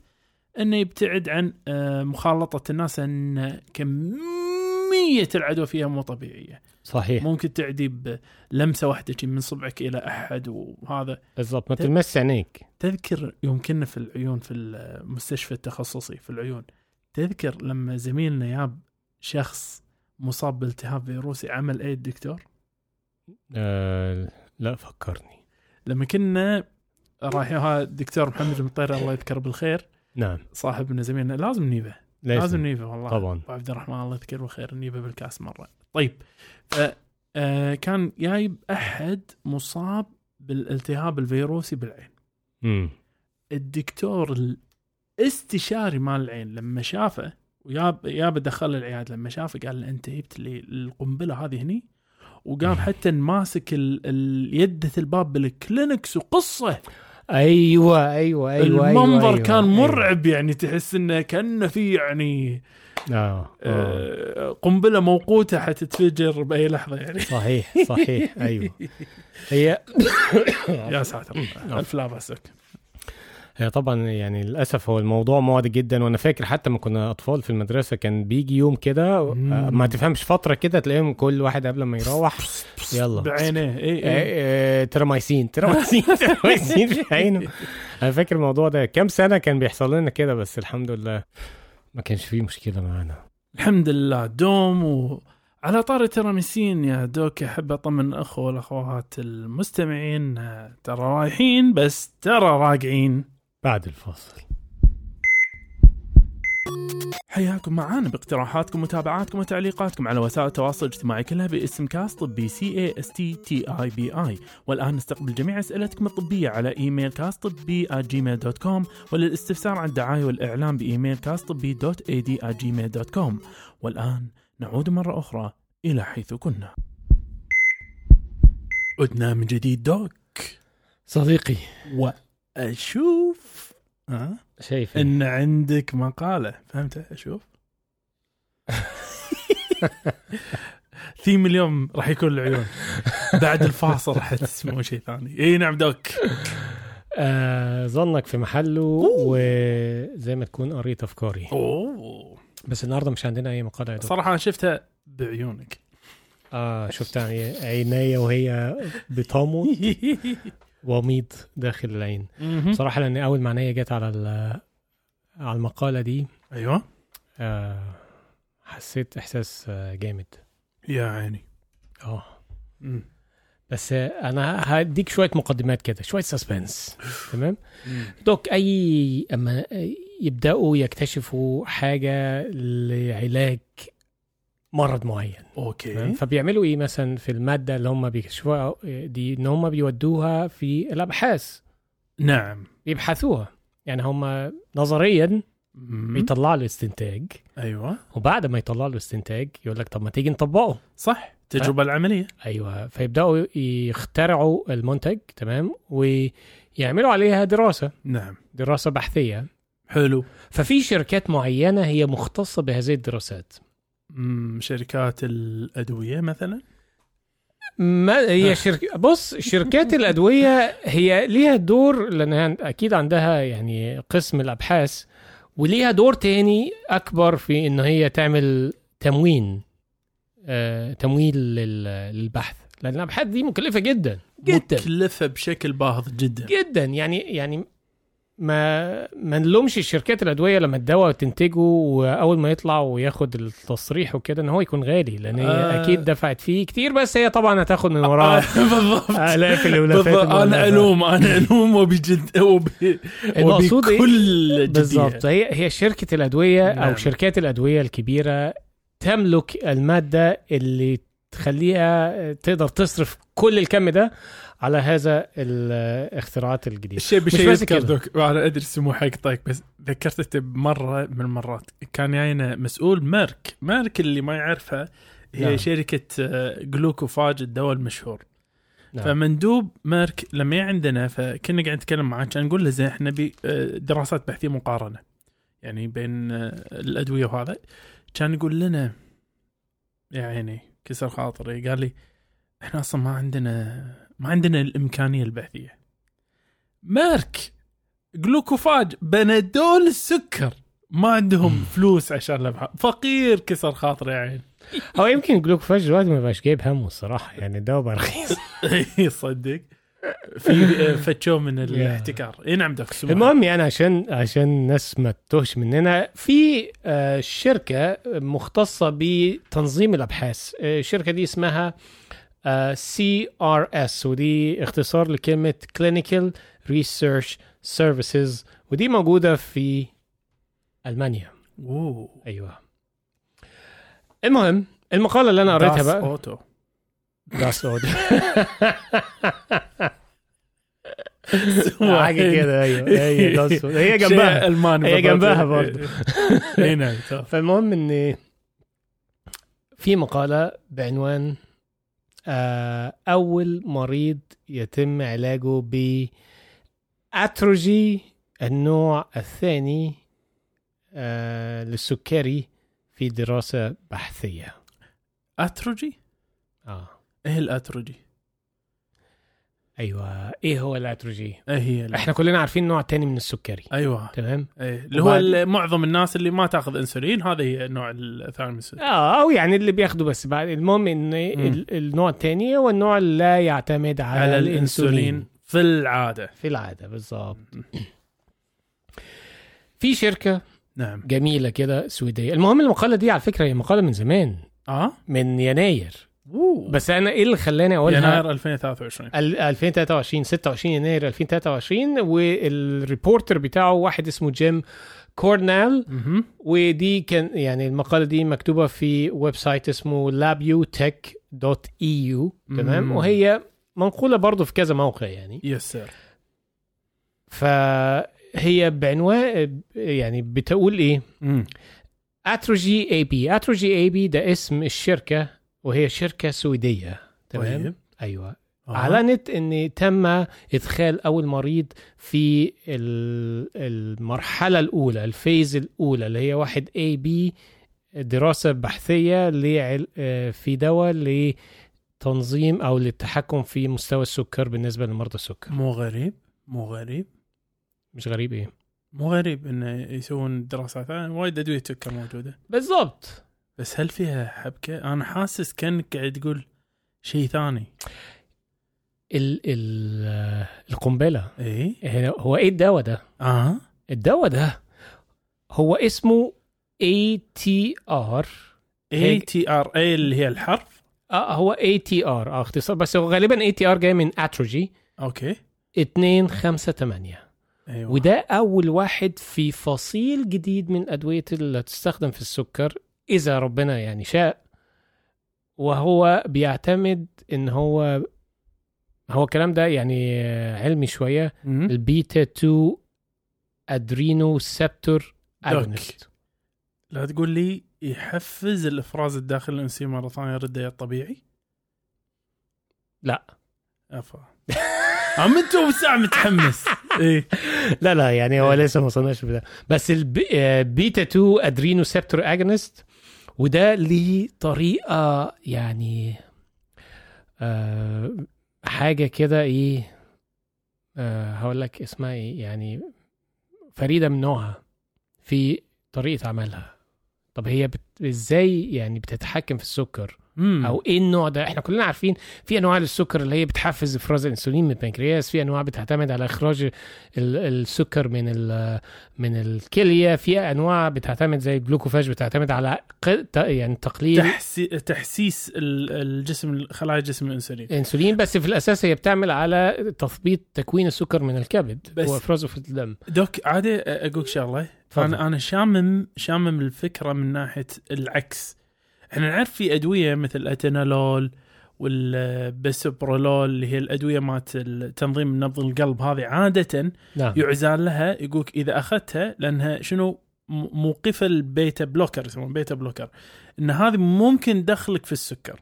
إنه يبتعد عن آه، مخالطة الناس إن كمية العدوى فيها مو طبيعية. صحيح. ممكن تعدي بلمسة واحدة من صبعك إلى أحد وهذا. بالضبط ما تلمس عينيك. تذكر يوم كنا في العيون في المستشفى التخصصي في العيون تذكر لما زميلنا ياب شخص مصاب بالتهاب فيروسي عمل إيه الدكتور آه لا فكرني. لما كنا رايحين الدكتور محمد المطيري الله يذكره بالخير نعم. صاحبنا زميلنا. لازم نيفه لازم, لازم نيفه والله. طبعا. أبو عبد الرحمن الله يذكره بالخير نيفه بالكاس مرة. طيب ف آه، كان جايب أحد مصاب بالالتهاب الفيروسي بالعين. امم الدكتور الاستشاري مال العين لما شافه وياب ياب دخل العيادة لما شافه قال له أنت جبت لي القنبلة هذه هني؟ وقام حتى ماسك ال- ال- يده الباب بالكلينكس وقصه. أيوه أيوه أيوه المنظر أيوة كان أيوة. مرعب يعني تحس إنه كأنه في يعني آه, آه. آه، قنبلة موقوتة حتتفجر بأي لحظة يعني صحيح صحيح أيوه هي يا ساتر ألف لا بأسك هي طبعا يعني للأسف هو الموضوع معدي جدا وأنا فاكر حتى ما كنا أطفال في المدرسة كان بيجي يوم كده. آه، ما تفهمش فترة كده تلاقيهم كل واحد قبل ما يروح يلا. بعينيه. اي اي آه، آه، Terramycin Terramycin Terramycin في عينه. أنا فاكر الموضوع ده. كام سنة كان بيحصل لنا كده بس الحمد لله ما كانش فيه مشكلة معانا. الحمد لله. دوم و على طار ال Terramycin يا doc احب اطمن الاخوه والأخوات المستمعين آه، ترى رايحين بس ترى راجعين. بعد الفاصل. حياكم معانا باقتراحاتكم ومتابعاتكم وتعليقاتكم على وسائل التواصل الاجتماعي كلها باسم Cast طبي C A S T T E B I والآن نستقبل جميع أسئلتكم الطبية على إيميل Cast طبي Gmail dot com وللاستفسار عن الدعاية والإعلام بإيميل Cast طبي dot A D Gmail dot com والآن نعود مرة أخرى إلى حيث كنا. عدنا من جديد دوك. صديقي. وأشوف ها؟ شايف؟ إن عندك مقالة. فهمت؟ أشوف ثيم اليوم راح يكون العيون بعد الفاصل راح تسمعون شيء ثاني. اي نعم دوك. آه ظنك في محله وزي ما تكون قريت افكاري أوه. بس النهارده مش عندنا أي مقالة يا. صراحة أنا شفتها بعيونك. آه شفت عي- عينيا وهي بتمض وميض داخل العين. بصراحة لأن أول ما عينيا جت على على المقالة دي أيوه. آه حسيت إحساس آه، جامد. يا عيني. آه. بس أنا هديك شوية مقدمات كده شوية سسبنس تمام. دوك أي أما يبدأوا يكتشفوا حاجة لعلاج مرض معين؟ أوكي. فبيعملوا إيه مثلا في المادة اللي هم بيكتشفوها دي؟ إن هم بيودوها في الأبحاث. نعم. بيبحثوها يعني هم نظريا مم. بيطلعوا له استنتاج. أيوه. وبعد ما يطلعوا له استنتاج يقول لك طب ما تيجي نطبقه. صح. التجربه العملية. أيوه. فيبدأوا يخترعوا المنتج تمام؟ ويعملوا عليها دراسة. نعم. دراسة بحثية. حلو. ففي شركات معينة هي مختصة بهذه الدراسات. شركات الأدوية مثلا؟ ما هي شركة بص شركات الأدوية هي ليها دور لأنها أكيد عندها يعني قسم الأبحاث وليها دور تاني أكبر في إن هي تعمل تموين آه تمويل لل- للبحث لأن الأبحاث دي مكلفة جدا جدا. مكلفة بشكل باهظ جدا. جدا يعني يعني ما ما نلومش الشركات الأدوية لما الدواء تنتجه وأول ما يطلع وياخد التصريح وكده إن هو يكون غالي لأن هي آه. أكيد دفعت فيه كتير بس هي طبعا هتاخد من وراه بالضبط آلاف الولافات أنا. ألوم أنا ألوم وبجد وب... إيه؟ وبكل جدية بالظبط هي هي شركة الأدوية نعم. أو شركات الأدوية الكبيرة تملك المادة اللي تخليها تقدر تصرف كل الكم ده على هذا الاختراعات الجديدة. الشيء بشيء. دوك وأنا أدري سمو حقطك بس ذكرت بمره من المرات. كان جاينا مسؤول مارك مارك اللي ما يعرفها هي نعم. شركة آه، جلوكوفاج الدواء المشهور. نعم. فمندوب مارك لما عندنا فكنا قاعد نتكلم معاه كان نقول له زين إحنا نبي آه، دراسات بحثية مقارنة. يعني بين آه، الأدوية وهذا. كان يقول لنا يا عيني كسر خاطري. قال لي إحنا أصلا ما عندنا ما عندنا الإمكانية البحثيه مارك جلوكوفاج بنادول السكر. ما عندهم فلوس عشان الأبحاث. فقير كسر خاطري يا عين. هو يمكن جلوكوفاج دلوقتي ما بقاش جايب همه الصراحة يعني بقى رخيص. صدق في فتشو من الاحتكار. اي نعم دكتور. المهم يعني عشان عشان الناس ما تتوهش مننا في آه، شركة مختصة بتنظيم الأبحاث. آه، الشركة دي اسمها C R S ودي اختصار لكلمة Clinical Research Services ودي موجودة في ألمانيا أوه أيوه المهم المقالة اللي أنا قريتها بقى اوتو داس اود حاجة كده أيوه هي داس. هي جنبها ألماني هي. جنبها برضه. نعم تمام. فالمهم إن في مقالة بعنوان آه، أول مريض يتم علاجه ب Atrogi النوع الثاني آه، للسكري في دراسة بحثية. Atrogi؟ آه. إيه ال Atrogi؟ أيوه. إيه هو ال Atrogi؟ إيه هي ال- إحنا كلنا عارفين نوع تاني من السكري. أيوه. تمام؟ إيه اللي هو وبعد- معظم الناس اللي ما تأخذ إنسولين هذا هي النوع الثاني من السكر آه أو يعني اللي بياخدوا بس. بعد المهم إن ال- النوع الثاني هو النوع اللي لا يعتمد على, على الإنسولين. الإنسولين في العادة. في العادة بالظبط في شركة نعم. جميلة كده سويدية. المهم المقالة دي على فكرة هي مقالة من زمان. آه؟ من يناير. أوه. بس أنا إيه اللي خلاني أقولها يناير 2023 ال- 2023 26 يناير 2023 وال reporter بتاعه واحد اسمه جيم كورنال. ودي كان يعني المقالة دي مكتوبة في website اسمه labiotech.eu تمام مم. وهي منقولة برضه في كذا موقع يعني yes sir فهي بعنوان يعني بتقول إيه مم. Atrogi AB Atrogi AB ده اسم الشركة وهي شركة سويدية تمام؟ طيب. أيوه. آه. أعلنت إن تم إدخال أول مريض في ال- المرحلة الأولى ال phase الأولى اللي هي واحد A B دراسة بحثية آه، في دواء لتنظيم أو للتحكم في مستوى السكر بالنسبة لمرضى السكر. مو غريب مو غريب. مش غريب إيه؟ مو غريب انه يسوون دراسات. وايد ادويه سكر موجودة. بالضبط. بس هل فيها حبكة؟ أنا حاسس كأنك قاعد تقول شيء ثاني. ال ال القنبلة. اي هنا- هو إيه الدواء ده؟ آه. الدواء ده هو اسمه A T R A T R A اللي هي الحرف؟ آه هو A T R آه اختصار. بس هو غالبا A T R جاي من Atrogi. okay. 258 أيوه. وده أول واحد في فصيل جديد من أدوية اللي تستخدم في السكر. إذا ربنا يعني شاء وهو بيعتمد إن هو هو الكلام ده يعني علمي شوية. البيتا 2 adrenoceptor doc. agonist لا تقول لي يحفز الإفراز الداخلي الانسولين مرة ثانية يرده الطبيعي لا أفا عم انت ساعة متحمس إيه لا لا يعني هو. لسه ما وصلناش بده بس البيتا 2 adrenoceptor agonist وده ليه طريقة يعني آه حاجة كده إيه آه هقول لك اسمها إيه يعني فريدة من نوعها في طريقة عملها. طب هي بت... إزاي يعني بتتحكم في السكر؟ مم. أو إيه النوع ده؟ إحنا كلنا عارفين في أنواع للسكر اللي هي بتحفز إفراز الإنسولين من البنكرياس في أنواع بتعتمد على إخراج ال- السكر من من الكلية في أنواع بتعتمد زي الجلوكوفاج بتعتمد على يعني تقليل تحسي... تحسيس ال- الجسم خلايا جسم الإنسولين. الإنسولين بس في الأساس هي بتعمل على تثبيط تكوين السكر من الكبد وافرازه في الدم. دوك عادي اقولك شغلة. أنا أنا شامم شامم الفكرة من ناحية العكس. إحنا نعرف في أدوية مثل أتينالول والبسبرولول اللي هي الأدوية مالت تنظيم نبض القلب هذه عادة نعم. يعزال لها يقولك إذا أخذتها لأنها شنو؟ موقفة ال beta blocker يسمون beta blocker. إن هذه ممكن تدخلك في السكر.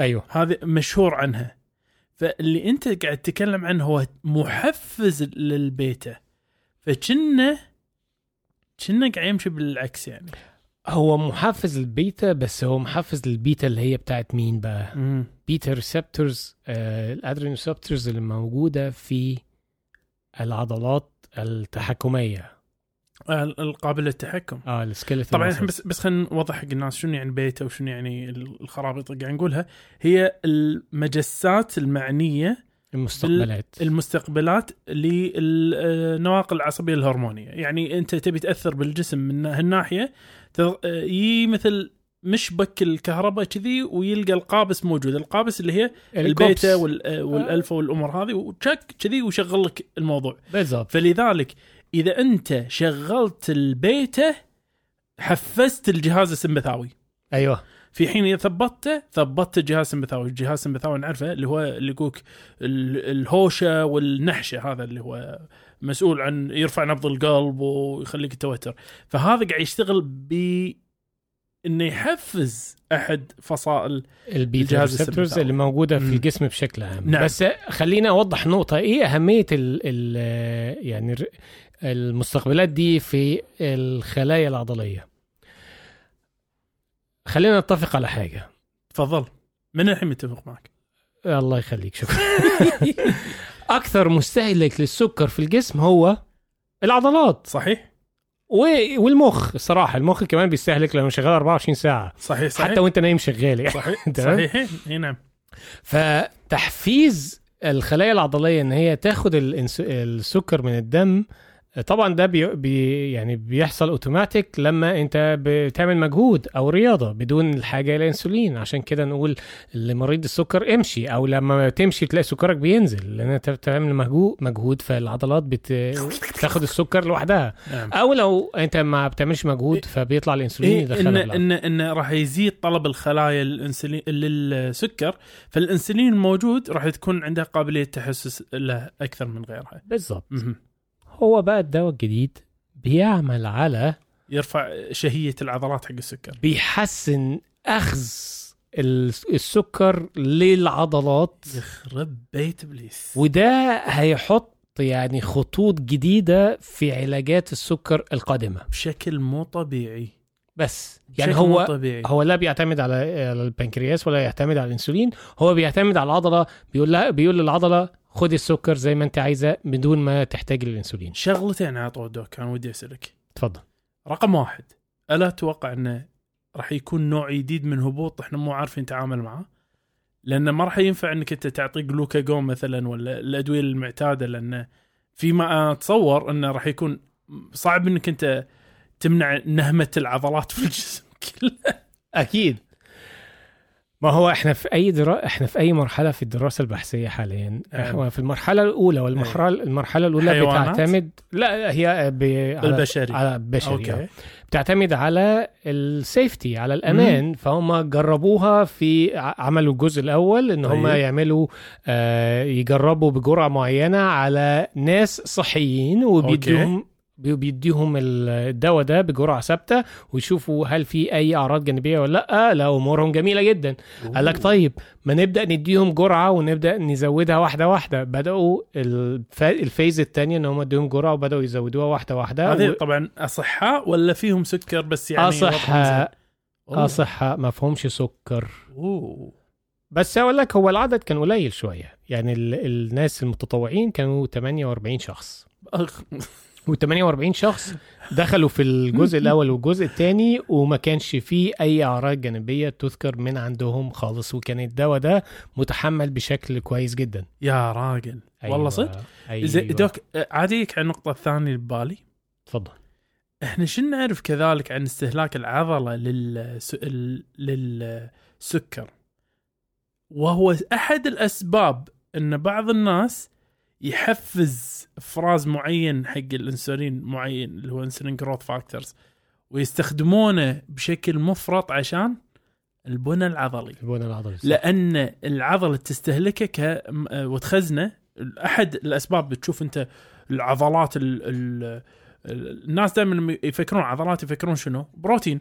أيوه. هذه مشهور عنها. فاللي أنت قاعد تتكلم عنه هو محفز للبيتا. فكنه كنه قاعد يمشي بالعكس يعني. هو محفز للبيتا بس هو محفز للبيتا اللي هي بتاعت مين بقى؟ مم. beta receptors آه ال adrenoceptors اللي موجودة في العضلات التحكمية. ال- القابل للتحكم. آه ال skeletal طبعا إحنا بس بس خلينا نوضح حق الناس شنو يعني بيتا وشنو يعني ال- الخرابيط اللي قاعد نقولها. هي المجسات المعنية المستقبلات. المستقبلات للنواقل العصبية الهرمونية. يعني أنت تبي تأثر بالجسم من هالناحية يي مثل مشبك الكهرباء كذي ويلقى القابس موجود. القابس اللي هي. البيتا وال- والألفا والأمور هذه وتشك كذي ويشغل لك الموضوع. بالضبط. فلذلك إذا أنت شغلت البيتا حفزت الجهاز السمبثاوي. أيوه. في حين إذا ثبته ثبطت الجهاز السمبثاوي، الجهاز السمبثاوي نعرفه اللي هو اللي يقولك ال- الهوشة والنحشة هذا اللي هو مسؤول عن يرفع نبض القلب ويخليك توتر، فهذا قاعد يشتغل ب إنه يحفز أحد فصائل ال beta adrenergic receptors. اللي موجودة في. الجسم بشكل عام. نعم. بس خليني أوضح نقطة إيه أهمية ال ال يعني المستقبلات دي في الخلايا العضلية. خلينا نتفق على حاجة. تفضل. من الحين متفق معك. الله يخليك شكرا. أكثر مستهلك للسكر في الجسم هو العضلات. صحيح. و- والمخ. الصراحه المخ كمان بيستهلك لأنه شغال 24 ساعة. صحيح صحيح. حتى وأنت نايم شغال يعني. صحيح؟ صحيحين اي نعم. فتحفيز الخلايا العضلية إن هي تاخد السكر من الدم طبعا ده بي بي يعني بيحصل اوتوماتيك لما انت بتعمل مجهود أو رياضة بدون الحاجة إلى انسولين عشان كده نقول لمريض السكر امشي أو لما تمشي تلاقي سكرك بينزل لأن انت بتعمل مجهود مجهود فالعضلات بت... بتاخد السكر لوحدها. نعم. أو لو انت ما بتعملش مجهود فبيطلع الانسولين إيه يدخلها ان. ان إن راح يزيد طلب الخلايا الانسولين للسكر فالانسولين الموجود راح تكون عنده قابلية تحسس له أكثر من غيرها. بالظبط مهم. هو بقى الدواء الجديد بيعمل على يرفع شهية العضلات حق السكر. بيحسن أخذ ال- السكر للعضلات. يخرب بيت إبليس. وده هيحط يعني خطوط جديدة في علاجات السكر القادمة. بشكل مو طبيعي. بس يعني هو طبيعي. هو لا بيعتمد على على البنكرياس ولا يعتمد على الإنسولين. هو بيعتمد على العضلة. بيقول لها بيقول للعضلة خدي السكر زي ما انت عايزة بدون ما تحتاج للإنسولين. شغلتين عطوا الدوك كان ودي أسألك. اتفضل رقم واحد ألا تتوقع أنه راح يكون نوع جديد من هبوط إحنا مو عارفين نتعامل معه؟ لأنه ما راح ينفع إنك أنت تعطي جلوكاجون مثلا ولا الأدوية المعتادة لأنه فيما أتصور أنه راح يكون صعب إنك أنت تمنع نهمة العضلات في الجسم كله أكيد. ما هو إحنا في أي درا... إحنا في أي مرحلة في الدراسة البحثية حاليا نعم. إحنا في المرحلة الأولى والمرحلة المرحلة الأولى حيوانات؟ بتعتمد لا هي ب... على البشري. على البشري okay okay. بتعتمد على ال safety على الأمان فهم جربوها في عملوا الجزء الأول إن هم طيب. يعملوا آه يجربوا بجرعة معينة على ناس صحيين وبيديهم بي- بيديهم الدواء ده بجرعة ثابتة ويشوفوا هل في أي أعراض جانبية ولا لأ لا أمورهم جميلة جدا. قال لك طيب ما نبدأ نديهم جرعة ونبدأ نزودها واحدة واحدة. بدأوا الف... الفيز الثانية إن هم اديهم جرعة وبدأوا يزودوها واحدة واحدة. هذه و... طبعا أصحاء ولا فيهم سكر بس يعني أصحاء. أصحاء ما فهمش سكر. أوه. بس أقول لك هو العدد كان قليل شوية. يعني ال... الناس المتطوعين كانوا 48 شخص. و48 شخص دخلوا في الجزء الأول والجزء الثاني وما كانش فيه أي أعراض جانبية تذكر من عندهم خالص وكان الدواء ده متحمل بشكل كويس جدا. يا راجل. والله صدق؟ أيوة. دوك عاديك عن النقطة الثانية اللي ببالي. تفضل. إحنا شو نعرف كذلك عن استهلاك العضلة للس... للسكر؟ وهو أحد الأسباب إن بعض الناس يحفز افراز معين حق الانسولين معين اللي هو insulin growth factors ويستخدمونه بشكل مفرط عشان البنى العضلي. البنى العضلي صح. لأن العضلة تستهلكه ك وتخزنه. أحد الأسباب بتشوف أنت العضلات ال ال الناس دائما يفكرون عضلات يفكرون شنو؟ بروتين.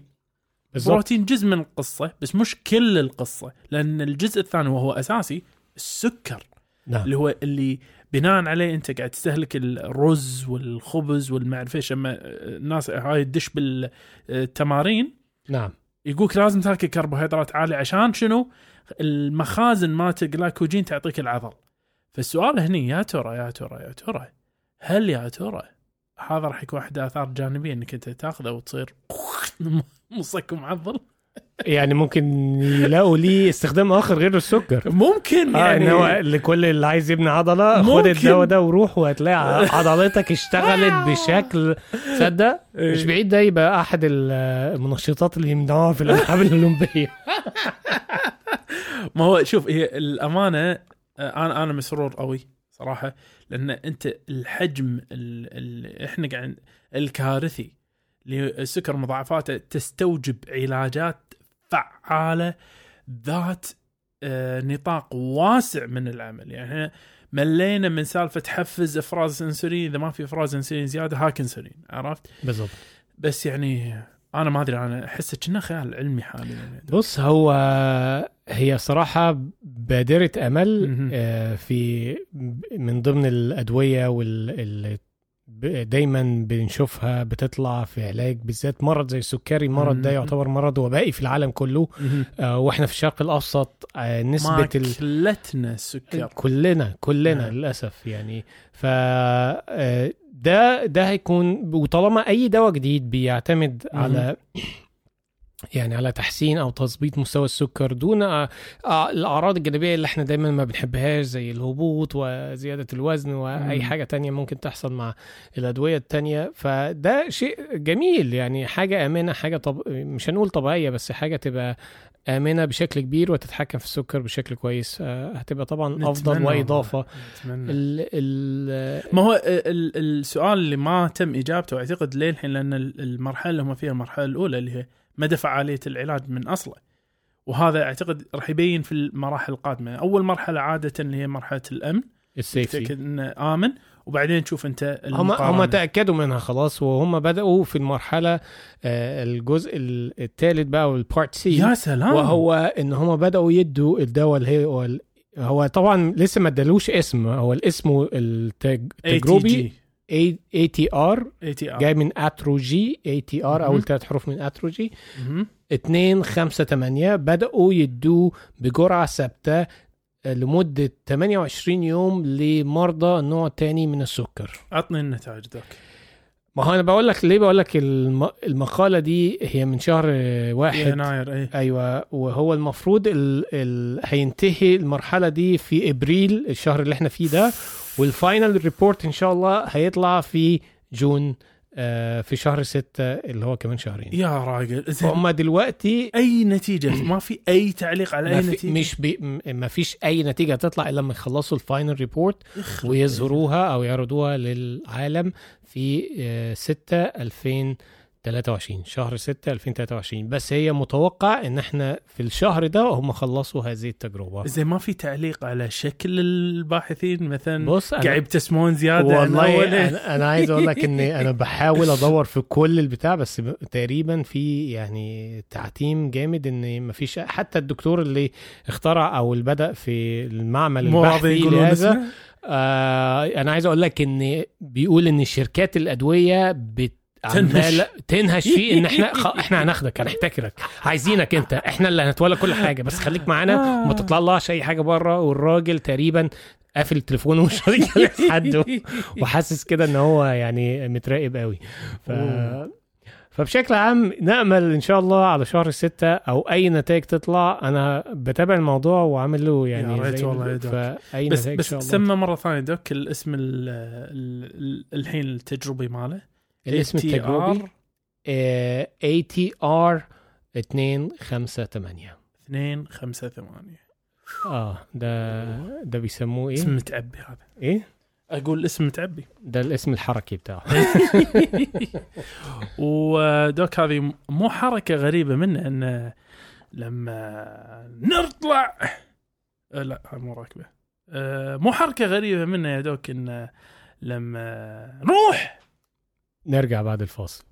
بالضبط. بروتين جزء من القصة بس مش كل القصة لأن الجزء الثاني وهو أساسي السكر. نعم. اللي هو اللي بناء عليه انت قاعد تستهلك الرز والخبز والمعرفه إيش أما الناس هاي تدش بالتمارين نعم يقولك لازم تاكل كربوهيدرات عالية عشان شنو؟ المخازن مالت الجلايكوجين تعطيك العضل. فالسؤال هني يا ترى يا ترى يا ترى هل يا ترى هذا راح يكون أحد آثار جانبية إنك أنت تاخذه وتصير مصك معضل؟ يعني ممكن يلاقوا ليه استخدام آخر غير السكر. ممكن آه يعني إن هو لكل اللي عايز يبني عضلة خد. الدواء ده وروح وهتلاقي عضلتك اشتغلت بشكل تصدق؟ مش بعيد ده يبقى أحد المنشطات اللي يمنعوها في الألعاب الأولمبية. ما هو شوف هي الأمانة آه، أنا أنا مسرور قوي صراحة لأن أنت الحجم اللي إحنا قاعد الكارثي للسكر مضاعفاته تستوجب علاجات فعالة ذات آه، نطاق واسع من العمل. يعني إحنا ملينا من سالفة حفز أفراز إنسولين. إذا ما في أفراز إنسولين زيادة هاك إنسولين عرفت؟ بالضبط. بس يعني أنا ما أدري أنا احسه كأنه خيال علمي حاليا. بص هو هي صراحة بادرة أمل مهم. آه، في من ضمن الأدوية واللي ب- دايما بنشوفها بتطلع في علاج بالذات مرض زي السكري المرض ده. يعتبر مرض وبائي في العالم كله. آه، وإحنا في الشرق الأوسط آه، نسبة ال... كلتنا السكر كلنا كلنا نعم. للأسف يعني ف آه، ده ده هيكون وطالما أي دواء جديد بيعتمد. على يعني على تحسين أو تظبيط مستوى السكر دون آه، آه، الأعراض الجانبية اللي إحنا دايما ما بنحبهاش زي الهبوط وزيادة الوزن واي. حاجة تانية ممكن تحصل مع الأدوية التانية فده شيء جميل يعني حاجة آمنة حاجة طب... مش هنقول طبيعية بس حاجة تبقى آمنة بشكل كبير وتتحكم في السكر بشكل كويس آه، هتبقى طبعا أفضل وإضافة. نتمنى. ال ال ما هو ال- السؤال اللي ما تم إجابته أعتقد ليه الحين لأن ال- المرحلة اللي هم فيها المرحلة الأولى اللي هي مدى فعاليه العلاج من أصله. وهذا أعتقد راح يبين في المراحل القادمة. أول مرحلة عادة اللي هي مرحلة الأمن ال safety إنه آمن. وبعدين تشوف أنت هم. هم تأكدوا منها خلاص وهم بدأوا في المرحلة آه، الجزء الثالث بقى وال part C يا سلام! وهو إن هم بدأوا يدوا الدواء اللي هو هو طبعا لسه ما ادالوش اسم. هو الاسم التجربي اي تي ار اي تي ار جاي من Atrogi اي تي ار. أول ثلاث حروف من اتروجي 2 5 8 بدأوا يدوه بجرعة ثابتة لمدة 28 يوم لمرضى نوع تاني من السكر. عطني النتائج ذاك ما هو أنا بقول لك ليه بقول لك الم... المقالة دي هي من شهر واحد. يناير اي أيوه وهو المفروض ال... ال... هينتهي المرحلة دي في إبريل الشهر اللي إحنا فيه ده. وال final report إن شاء الله هيطلع في June آه في شهر ستة اللي هو كمان شهرين. يا راجل هم دلوقتي أي نتيجة؟ ما في أي تعليق على أي نتيجة. مش بي ما فيش أي نتيجة تطلع إلا لما يخلصوا ال final report ويظهروها أو يعرضوها للعالم في آه، 6 2023 شهر 6 2023 بس هي متوقع إن إحنا في الشهر ده هم خلصوا هذه التجربة. زين ما في تعليق على شكل الباحثين مثلا؟ بص قاعد يبتسمون زيادة والله أول؟ أنا, أنا عايز أقول لك ان أنا بحاول أدور في كل البتاع بس تقريبا في يعني تعتيم جامد إن مفيش حتى الدكتور اللي اخترع أو اللي بدأ في المعمل البحثي لهذا آه أنا عايز أقول لك إن بيقول إن شركات الأدوية بت تنهش. عمالة- تنهش فيه إن إحنا خ... إحنا هناخدك هنحتكرك عايزينك أنت. إحنا اللي هنتولى كل حاجة. بس خليك معانا. وما تطلعش أي حاجة بره. والراجل تقريبا قافل التليفون ومش راضي يكلم حد وحاسس كده إن هو يعني متراقب قوي ف... فبشكل عام نأمل إن شاء الله على شهر ستة أو أي نتائج تطلع. أنا بتابع الموضوع وعامل له يعني يا ريت والله يا doc. فأي بس نتائج بس شاء الله. سمى مرة ثانية doc الاسم ال ال ال الحين التجربي ماله. الاسم التجربي اي تي ار 258 2 5 8 آه ده ده بيسموه إيه؟ اسم متعبي هذا. إيه؟ أقول اسم متعبي. ده الاسم الحركي بتاعه. ودوك هذه مو حركة غريبة منه انه لما نطلع أه لا هاي مو راكبة. أه مو حركة غريبة منه يا دوك انه لما نروح نرجع بعد الفاصل.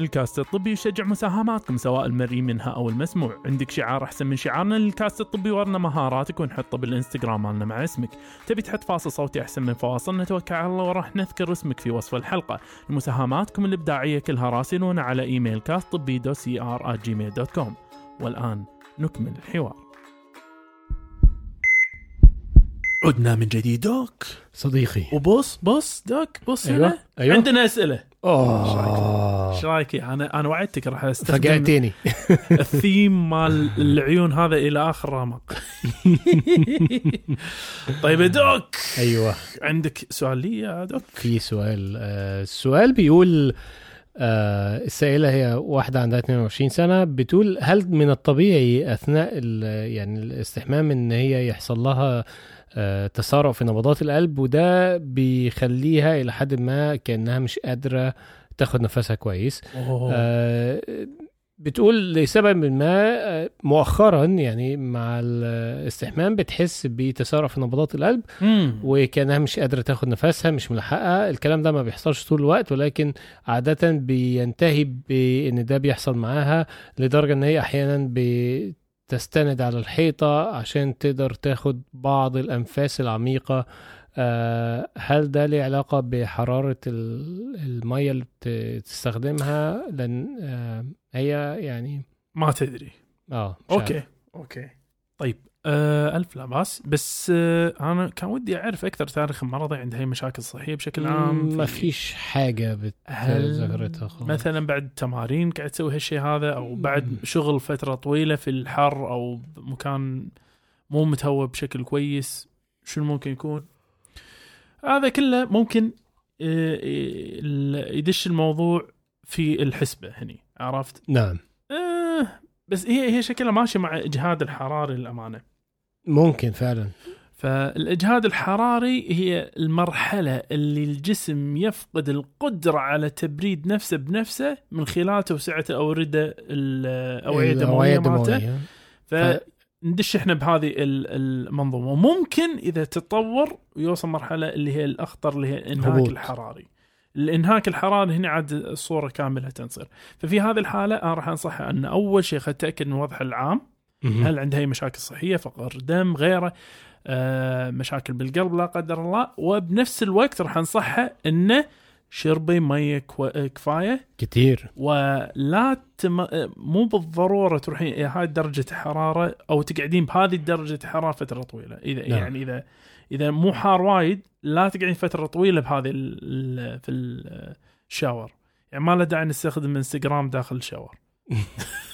الكاست الطبي يشجع مساهماتكم سواء المرئي منها أو المسموع. عندك شعار أحسن من شعارنا للكاست الطبي ورنا مهاراتك ونحطه بالإنستغرام مالنا مع اسمك. تبي تحط فاصل صوتي أحسن من فواصل نتوكل على الله وراح نذكر اسمك في وصف الحلقة. مساهماتكم الإبداعية كلها راسلونا على إيميل كاست طبي دو CR dot والآن نكمل الحوار. عدنا من جديد doc. صديقي. وبص بص doc بص أيوه هنا. أيوه عندنا أسئلة. آه. إيش رأيك؟ أنا أنا وعدتك راح أستخدم الثيم مال العيون هذا إلى آخر رمق طيب يا دوك. أيوه. عندك سؤال لي يا دوك؟ في سؤال آه السؤال بيقول آه السائلة هي واحدة عندها 22 سنة بتقول هل من الطبيعي أثناء ال- يعني الاستحمام إن هي يحصل لها آه تسارع في نبضات القلب وده بيخليها إلى حد ما كأنها مش قادرة تاخد نفسها كويس أوه. آه بتقول لسبب ما آه، مؤخرا يعني مع الاستحمام بتحس بتسارع في نبضات القلب مم. وكأنها مش قادرة تاخد نفسها مش ملحقه الكلام ده ما بيحصلش طول الوقت ولكن عاده بينتهي بإن ده بيحصل معاها لدرجة إن هي أحيانا بتستند على الحيطة عشان تقدر تاخد بعض الأنفاس العميقة. آه، هل ده له علاقة بحرارة ال- المية اللي بت- تستخدمها؟ لأن آه، هي يعني ما تدري. آه عارف. okay okay. طيب آه ألف لا بأس. بس آه أنا كان ودي أعرف أكثر تاريخ المرضى عند هي مشاكل صحية بشكل عام ما في- فيش حاجة بتذكرتها مثلا بعد تمارين قاعد تسوي هالشيء هذا أو بعد. شغل فترة طويلة في الحر أو مكان مو متهوى بشكل كويس شنو ممكن يكون؟ هذا كله ممكن آه، ال- يدش الموضوع في الحسبة هني عرفت؟ نعم. آه بس هي هي شكلها ماشيه مع إجهاد الحراري للأمانة. ممكن فعلا. فالإجهاد الحراري هي المرحلة اللي الجسم يفقد القدرة على تبريد نفسه بنفسه من خلال توسعة الأوردة الأوعية الدموية مالته. فندش إحنا بهذه ال- المنظومة. وممكن إذا تطور ويوصل مرحلة اللي هي الأخطر اللي هي الانهاك هبوط. الحراري. الإنهاك الحراري هنا عاد الصورة كاملة تصير ففي هذه الحالة أنا راح انصحها أن أول شيء نتأكد من وضعها العام. هل عندها أي مشاكل صحية فقر دم غيره؟ آه مشاكل بالقلب لا قدر الله. وبنفس الوقت راح أنصحها إنه شربي مية كو- كفاية. كتير ولا تم... مو بالضرورة تروحين إلى هاي درجة الحراره أو تقعدين بهذه درجه الحراره فترة طويلة. إذا نعم. يعني اذا إذا مو حار وايد لا تقعدين فترة طويلة بهذه ال... ال... في الشاور يعني ما له داعي نستخدم انستغرام داخل الشاور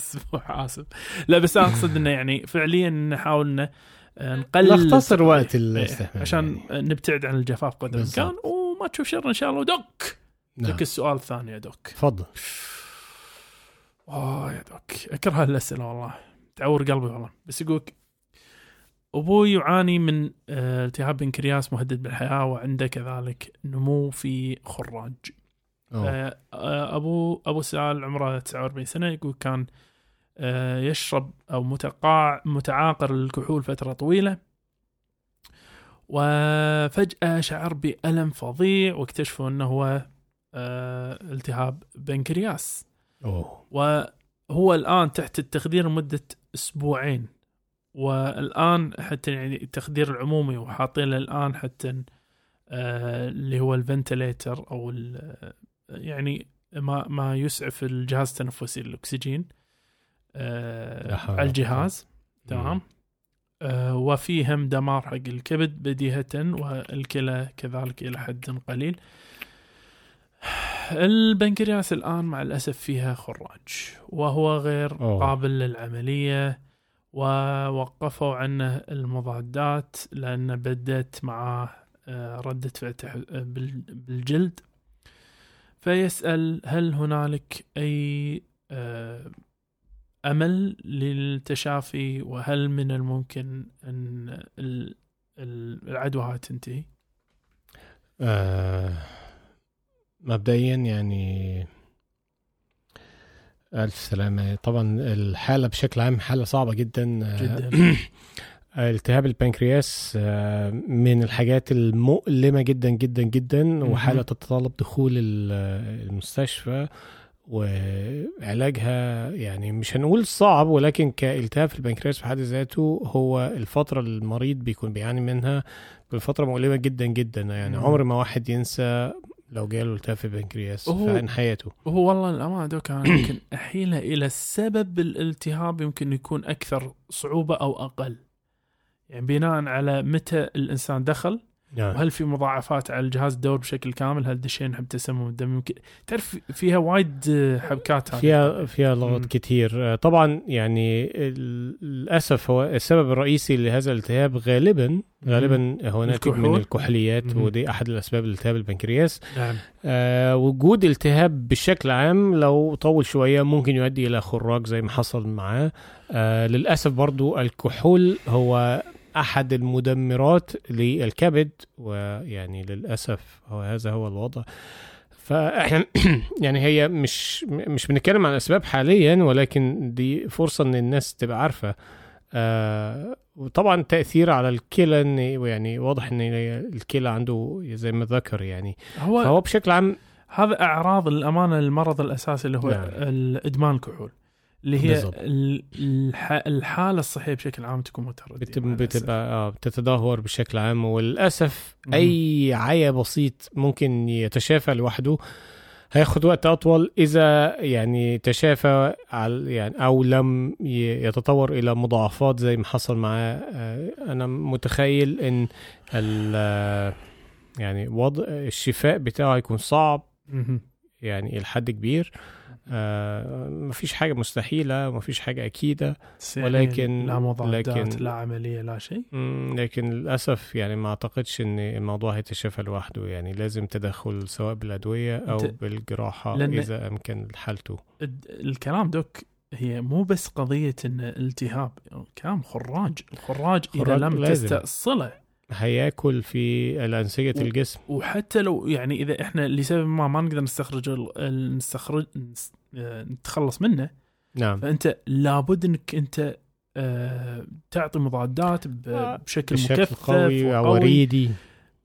أسبوع اسف لا بس أنا أقصد إنه يعني فعليا نحاول إنه آه، نقلل نختصر وقت إيه، الاستحمام عشان يعني. نبتعد عن الجفاف قدر. الإمكان. وما تشوف شر إن شاء الله. دوك! نعم. لك السؤال الثاني يا دوك. تفضل. آه يا دوك. أكره هالاسئله والله. تعور قلبي والله. بس يقولك أبوي يعاني من آه، التهاب بنكرياس مهدد بالحياة وعنده كذلك نمو في خراج. أوه. آه، أبو أبو سال عمره 49 سنة. يقول كان يشرب أو متقاع متعاقر الكحول فترة طويلة. وفجأة شعر بألم فظيع واكتشفوا إنه هو آه، التهاب بنكرياس. أوه. وهو الآن تحت التخدير لمدة أسبوعين. والآن حتى يعني التخدير العمومي وحاطين له الآن حتى آه، اللي هو الفنتليتر أو ال- يعني ما ما يسعف الجهاز التنفسي آه، حول على ولا الجهاز. تمام. آه، وفي هم دمار حق الكبد بديهة والكلى كذلك إلى حد قليل. البنكرياس الآن مع الأسف فيها خراج وهو غير أوه. قابل للعملية ووقفوا عنه المضادات لأن بدت معاه آه، ردة فعل بالجلد. فيسأل هل هنالك أي آه، أمل للتشافي وهل من الممكن أن ال- ال- العدوى هاي تنتهي؟ آه مبدئيا يعني ألف سلامة. طبعا الحالة بشكل عام حالة صعبة جدا. آه، جدا التهاب البنكرياس آه، من الحاجات المؤلمة جدا جدا جدا وحالة تتطلب دخول ال- المستشفى. وعلاجها يعني مش هنقول صعب ولكن كالتهاب في البنكرياس في حد ذاته هو الفترة اللي المريض بيكون بيعاني منها بفترة مؤلمة جدا جدا يعني مم. عمر ما واحد ينسى لو جاله التهاب في البنكرياس هو- في حياته وهو والله الأمانة دوك أنا يمكن احيلها إلى سبب الالتهاب يمكن يكون أكثر صعوبة أو أقل. يعني بناء على متى الإنسان دخل نعم وهل في مضاعفات على الجهاز الدوري بشكل كامل؟ هل دشينا حب تسمم الدم؟ يمكن تعرف فيها وايد حبكات هذه. فيها فيها لغط مم. كتير. آه، طبعا يعني للأسف هو السبب الرئيسي لهذا الالتهاب غالبا غالبا هو ناتج من الكحول. الكحوليات مم. ودي أحد الأسباب لالتهاب البنكرياس. نعم. آه وجود التهاب بشكل عام لو طول شوية ممكن يؤدي إلى خراج زي ما حصل معاه. آه للأسف برضو الكحول هو أحد المدمرات للكبد ويعني للأسف هو هذا هو الوضع. فإحنا يعني هي مش مش بنتكلم عن اسباب حاليا ولكن دي فرصة إن الناس تبقى عارفة. آه وطبعا تأثير على الكلى إن يعني واضح إن الكلى عنده زي ما ذكر يعني. هو فهو بشكل عام هذا أعراض الأمانة المرض الأساسي اللي هو نعم. إدمان الكحول اللي هي. الحالة الصحية بشكل عام تكون مترددة. بتبقى آه بتتدهور بشكل عام وللأسف مم. أي عيا بسيط ممكن يتشافى لوحده هياخد وقت أطول إذا يعني تشافى على يعني أو لم يتطور إلى مضاعفات زي ما حصل معاه آه، أنا متخيل إن ال- آه، يعني وضع الشفاء بتاعه هيكون صعب. يعني إلى حد كبير آه مفيش حاجة مستحيلة مفيش حاجة أكيدة بس يعني ولكن- لا مضادات لكن- لا عملية لا شيء؟ لكن للأسف يعني ما أعتقدش إن الموضوع هيتشافى لوحده. يعني لازم تدخل سواء بالأدوية أو بالجراحة إذا أمكن حالته الكلام دوك هي مو بس قضية إن التهاب كلام خراج. الخراج إذا خراج لم. تستأصله. هياكل في الأنسجة و- الجسم. وحتى لو يعني إذا إحنا لسبب ما ما نقدر نستخرج ال- نستخرج نس- نتخلص منه. نعم. فأنت لابد إنك أنت آه، تعطي مضادات آه، بشكل, بشكل مكثف قوي وقوي. وريدي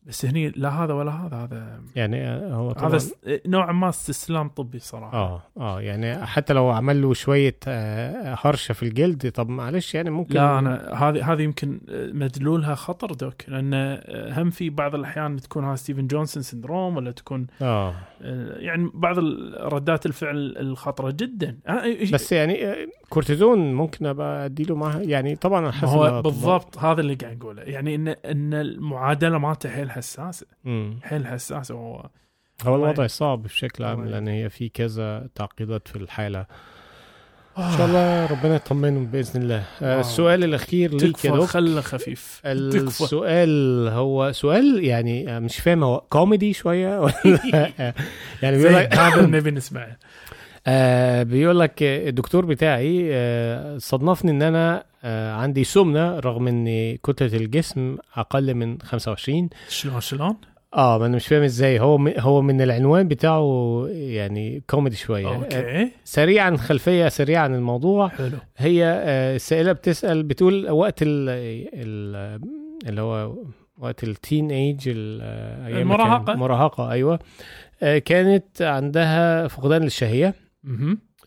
بس هني لا هذا ولا هذا هذا يعني آه، هو طبعا هذا نوعا ما استسلام طبي صراحة. آه آه يعني حتى لو عمل له شوية آه هرشة في الجلد طب معلش يعني ممكن لا أنا هذه هذه يمكن مدلولها خطر doc لأن هم في بعض الأحيان تكون هذا Stevens-Johnson syndrome ولا تكون آه. آه، يعني بعض ردات الفعل الخطرة جدا. آه، بس يعني آه، كورتيزون ممكن أبقى أديله معها؟ يعني طبعا حسب هو. بالضبط هذا اللي قاعد نقوله يعني ان إن المعادلة مالته حيل حساسه. حيل حساسه هو هو الوضع صعب بشكل عام لأن هي في كذا تعقيدات في الحالة. إن شاء الله ربنا يطمنهم بإذن الله. آه، آه. السؤال الأخير ليك يا doc خله خفيف. السؤال هو سؤال يعني آه، مش فاهم هو كوميدي شوية ولا يعني بيقول لك هذا نبي نسمعه. آه بيقول لك الدكتور بتاعي آه صدفني إن أنا آه عندي سمنة رغم إن كتلة الجسم أقل من 25 شلون شلون؟ آه ما أنا مش فاهم إزاي. هو هو من العنوان بتاعه يعني كوميدي شوية. okay. سريعا خلفية سريعه عن الموضوع. حلو. هي السائلة بتسأل بتقول وقت ال ال اللي هو وقت التين ايج ال- آه، أيام ما كان- المراهقة. مراهقة أيوه. كانت عندها فقدان للشهية.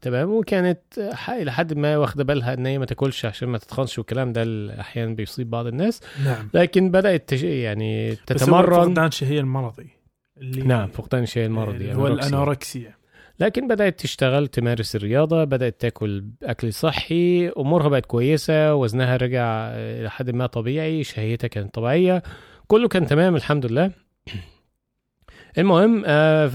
تمام. وكانت إلى حد ما واخدة بالها إن هي ما تاكلش عشان ما تتخنش والكلام ده اللي أحيانا بيصيب بعض الناس. نعم. لكن بدأت تج... يعني تتمرن. فقدان شهيه المرضي اللي نعم فقدان الشهيه المرضي اللي هو. الأنوركسيا. لكن بدأت تشتغل تمارس الرياضة بدأت تاكل أكل صحي أمورها بقت كويسة وزنها رجع إلى حد ما طبيعي شهيتها كانت طبيعية. كله كان تمام الحمد لله. المهم آه،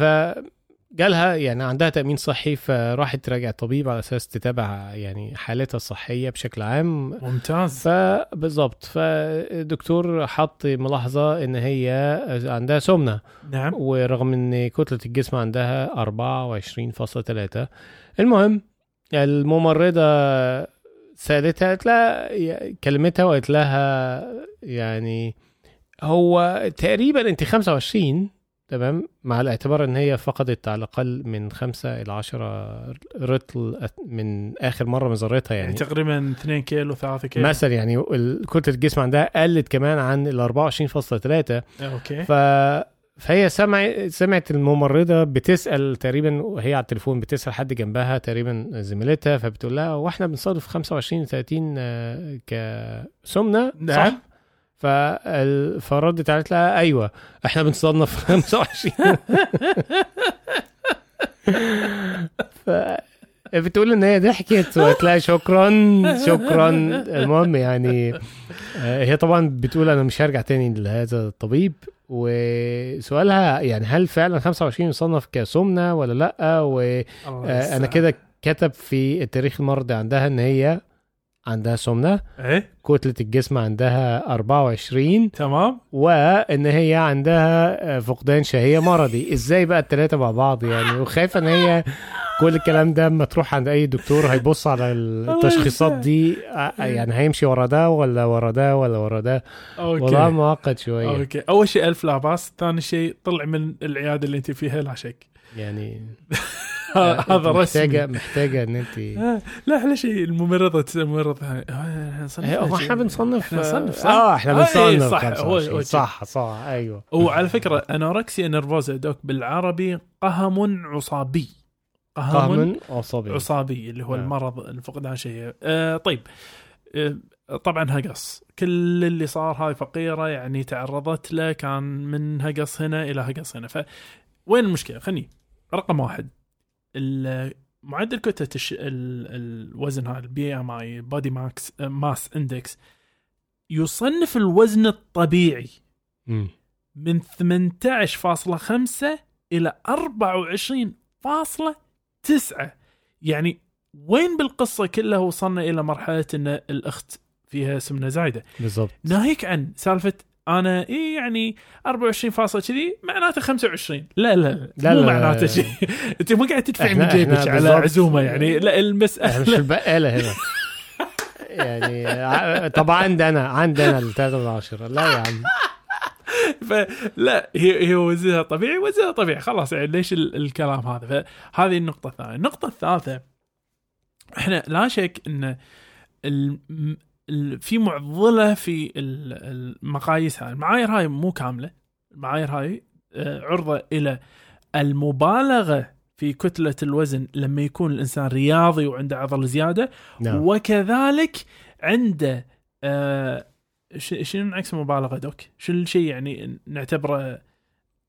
فجالها يعني عندها تأمين صحي فراحت تراجع طبيب على أساس تتابع يعني حالتها الصحية بشكل عام. ممتاز. فبالظبط فالدكتور حط ملاحظة إن هي عندها سمنة. نعم. ورغم إن كتلة الجسم عندها 24.3 المهم الممرضة سألتها قالت لها كلمتها وقالت لها يعني هو تقريبا أنت 25 تمام؟ مع الاعتبار إن هي فقدت على الأقل من 5 إلى 10 رطل من آخر مرة من ذرتها يعني. يعني تقريبا 2 كيلو 3 كيلو. مثلا يعني كتلة الجسم عندها قلت كمان عن ال 24.3 أوكي. ف فهي سمع سمعت الممرضة بتسأل تقريبا وهي على التليفون بتسأل حد جنبها تقريبا زميلتها فبتقول لها هو إحنا بنصادف 25 30 آه، كسمنة؟ نعم. فردت قالت لها أيوه إحنا بنصنف 25 ف بتقول إن هي ضحكت وقالت لها شكرا شكرا. المهم يعني آه، هي طبعا بتقول أنا مش هرجع تاني لهذا الطبيب. وسؤالها يعني هل فعلا 25 يصنف كسمنه ولا لأ؟ وأنا يستر. كده كتب في التاريخ المرضي عندها إن هي عندها سمنة. إيه. كتلة الجسم عندها 24 تمام. وإن هي عندها فقدان شهية مرضي. إزاي بقى الثلاثه مع بعض يعني؟ وخايفة إن هي كل الكلام ده اما تروح عند أي دكتور هيبص على التشخيصات دي يعني هيمشي ورا ده ولا ورا ده ولا ورا ده؟ okay. معقد شوية. أوكي. أول شيء ألف لا باس ثاني شيء طلع من العيادة اللي أنت فيها لا شك. يعني هذا أنت محتاجه رسمي. محتاجة إن انت آه، لا أحلى شيء الممرضه الممرضة آه، نصنف هو إحنا بنصنف إحنا نصنف صح؟ آه إحنا آه، بنصنف إيه، صح، 25. هو- هو صح صح أيوه. وعلى فكرة anorexia nervosa doc بالعربي قهم عصابي. قهر عصبي عصابي. اللي هو. المرض الفقدان شيء. آه طيب. آه طبعا هقص. كل اللي صار هاي فقيرة يعني تعرضت له كان من هقص هنا إلى هقص هنا. فوين المشكلة؟ خلني. رقم واحد. معدل كتلة الش... الوزن هذا البي ام اي بودي ماكس ماس اندكس يصنف الوزن الطبيعي. من 18.5 إلى 24.9 يعني وين بالقصة كلها وصلنا إلى مرحلة إن الأخت فيها سمنة زايدة؟ بالضبط. ناهيك عن سالفة أنا اي يعني 24 فاصلة كذي معناته 25 لا لا لا, مو معناته. شيء. أنت مو قاعد تدفع من جيبك على. عزومة يعني. لا إحنا مش المساله البقاله هنا. يعني طبعا عندنا عندنا من عشرة لا يا عم. فلا هي هي وزنها طبيعي وزنها طبيعي. خلاص يعني ليش ال- الكلام هذا؟ فهذه النقطة الثانية. النقطة الثالثة إحنا لا شك إن ال ال في معضلة في ال- المقاييس هاي. المعايير هاي مو كاملة. المعايير هاي آه، عرضة إلى المبالغة في كتلة الوزن لما يكون الإنسان رياضي وعنده عضل زيادة. نعم. وكذلك عنده آه شنو عكس المبالغه دوك؟ شنو الشيء يعني نعتبره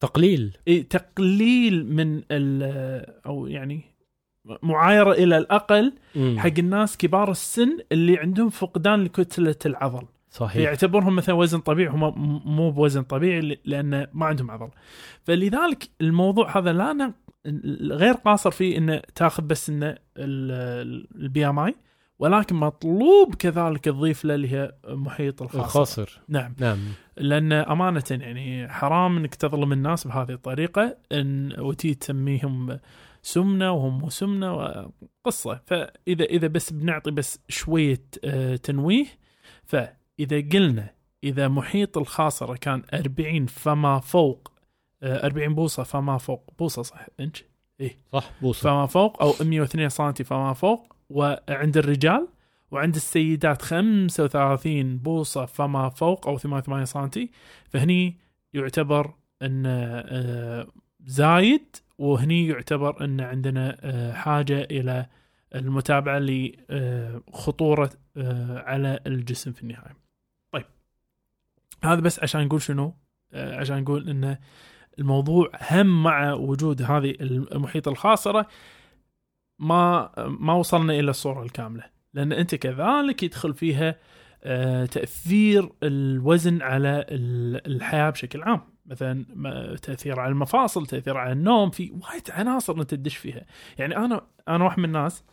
تقليل. إيه تقليل من أو يعني معايرة إلى الأقل مم. حق الناس كبار السن اللي عندهم فقدان لكتلة العضل. صحيح. يعتبرهم مثلا وزن طبيعي هم مو بوزن طبيعي ل- لأنه ما عندهم عضل. فلذلك الموضوع هذا لا غير قاصر فيه إنه تاخذ بس إنه البي إم آي ولكن مطلوب كذلك تضيف له اللي هي محيط الخاص. الخاصر. نعم. نعم. لأن أمانة يعني حرام إنك تظلم الناس بهذه الطريقة إن وتي تسميهم سمنة وهم سمنه قصة. فاذا إذا بس بنعطي بس شوية آه، تنويه فإذا قلنا إذا محيط الخاصرة كان 40 فما فوق آه، 40 بوصة فما فوق. بوصة صح انش صح بوصة. فما فوق أو 102 سم فما فوق. وعند الرجال وعند السيدات 35 بوصة فما فوق أو 88 سم فهني يعتبر أن آه، زايد وهني يعتبر إن عندنا آه، حاجة إلى المتابعة لخطوره على الجسم في النهاية. طيب هذا بس عشان نقول شنو؟ آه، عشان نقول إن الموضوع هم مع وجود هذه المحيط الخاصرة ما ما وصلنا إلى الصورة الكاملة لأن أنت كذلك يدخل فيها آه، تأثير الوزن على ال- الحياة بشكل عام مثلا تأثير على المفاصل تأثير على النوم في وايد عناصر أنت تدش فيها. يعني أنا أنا واحد من الناس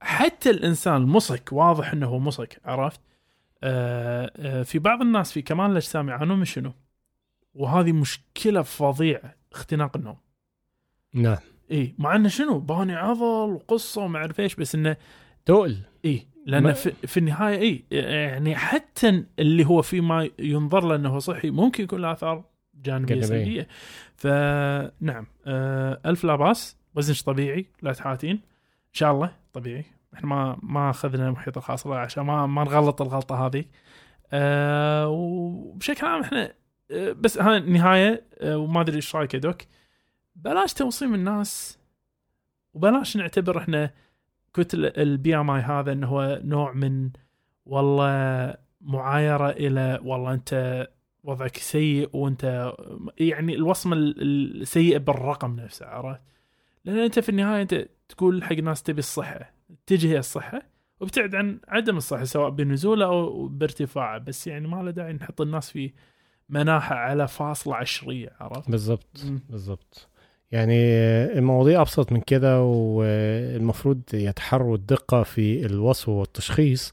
حتى الإنسان المصك واضح إنه هو مصك عرفت؟ آه، آه، في بعض الناس في كمال الأجسام يعانون من شنو؟ وهذه مشكلة فظيعة اختناق النوم. نعم. إي مع إنه شنو؟ باني عضل وقصة وما أعرف إيش بس إنه تقل. إي لأن ما- في, في النهاية إي يعني حتى اللي هو فيما ينظر له إنه صحي ممكن يكون له آثار. جانبية. سلبية. فنعم آه ألف لا باس وزنش طبيعي لا تحاتين. إن شاء الله طبيعي. إحنا ما ما أخذنا المحيط الخاص عشان ما ما نغلط الغلطة هذه آه وبشكل عام إحنا آه بس هاي النهاية آه وما أدري إيش رأيك يا doc. بلاش توصيم الناس وبلاش نعتبر إحنا كتل ال BMI هذا إنه هو نوع من والله معايرة إلى والله أنت وضعك سيء وانت يعني الوصمة ال- السيئه بالرقم نفسه عرفت؟ لأن أنت في النهاية أنت تقول حق ناس تبي الصحة تجهي الصحة وابتعد عن عدم الصحة سواء بنزولة أو بارتفاعه بس يعني ما له داعي نحط الناس في مناحة على فاصلة عشرية عرفت؟ بالضبط. بالضبط يعني المواضيع أبسط من كده والمفروض يتحروا الدقة في الوصف والتشخيص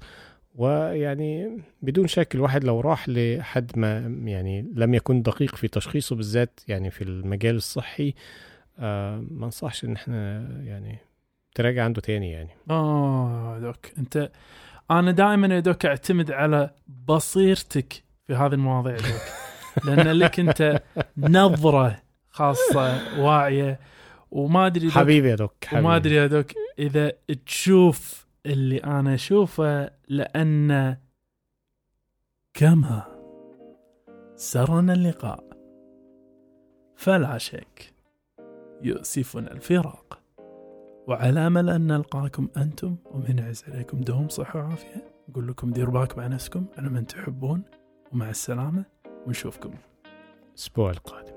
ويعني بدون شك الواحد لو راح لحد ما يعني لم يكن دقيق في تشخيصه بالذات يعني في المجال الصحي آه ما انصحش إن إحنا يعني تراجع عنده تاني يعني آه دوك أنت أنا دائما يا دوك أعتمد على بصيرتك في هذه المواضيع دوك لأن لك أنت نظرة خاصة واعية وما أدري حبيبي يا دوك حبيبي. وما أدري يا دوك إذا تشوف اللي أنا أشوفه لأن كما سرنا اللقاء فلا شك يؤسفنا الفراق. وعلى امل ان نلقاكم أنتم ومن يعز عليكم دوم صحة وعافية. نقول لكم ديروا بالكم على نفسكم على من تحبون ومع السلامة ونشوفكم. الأسبوع القادم.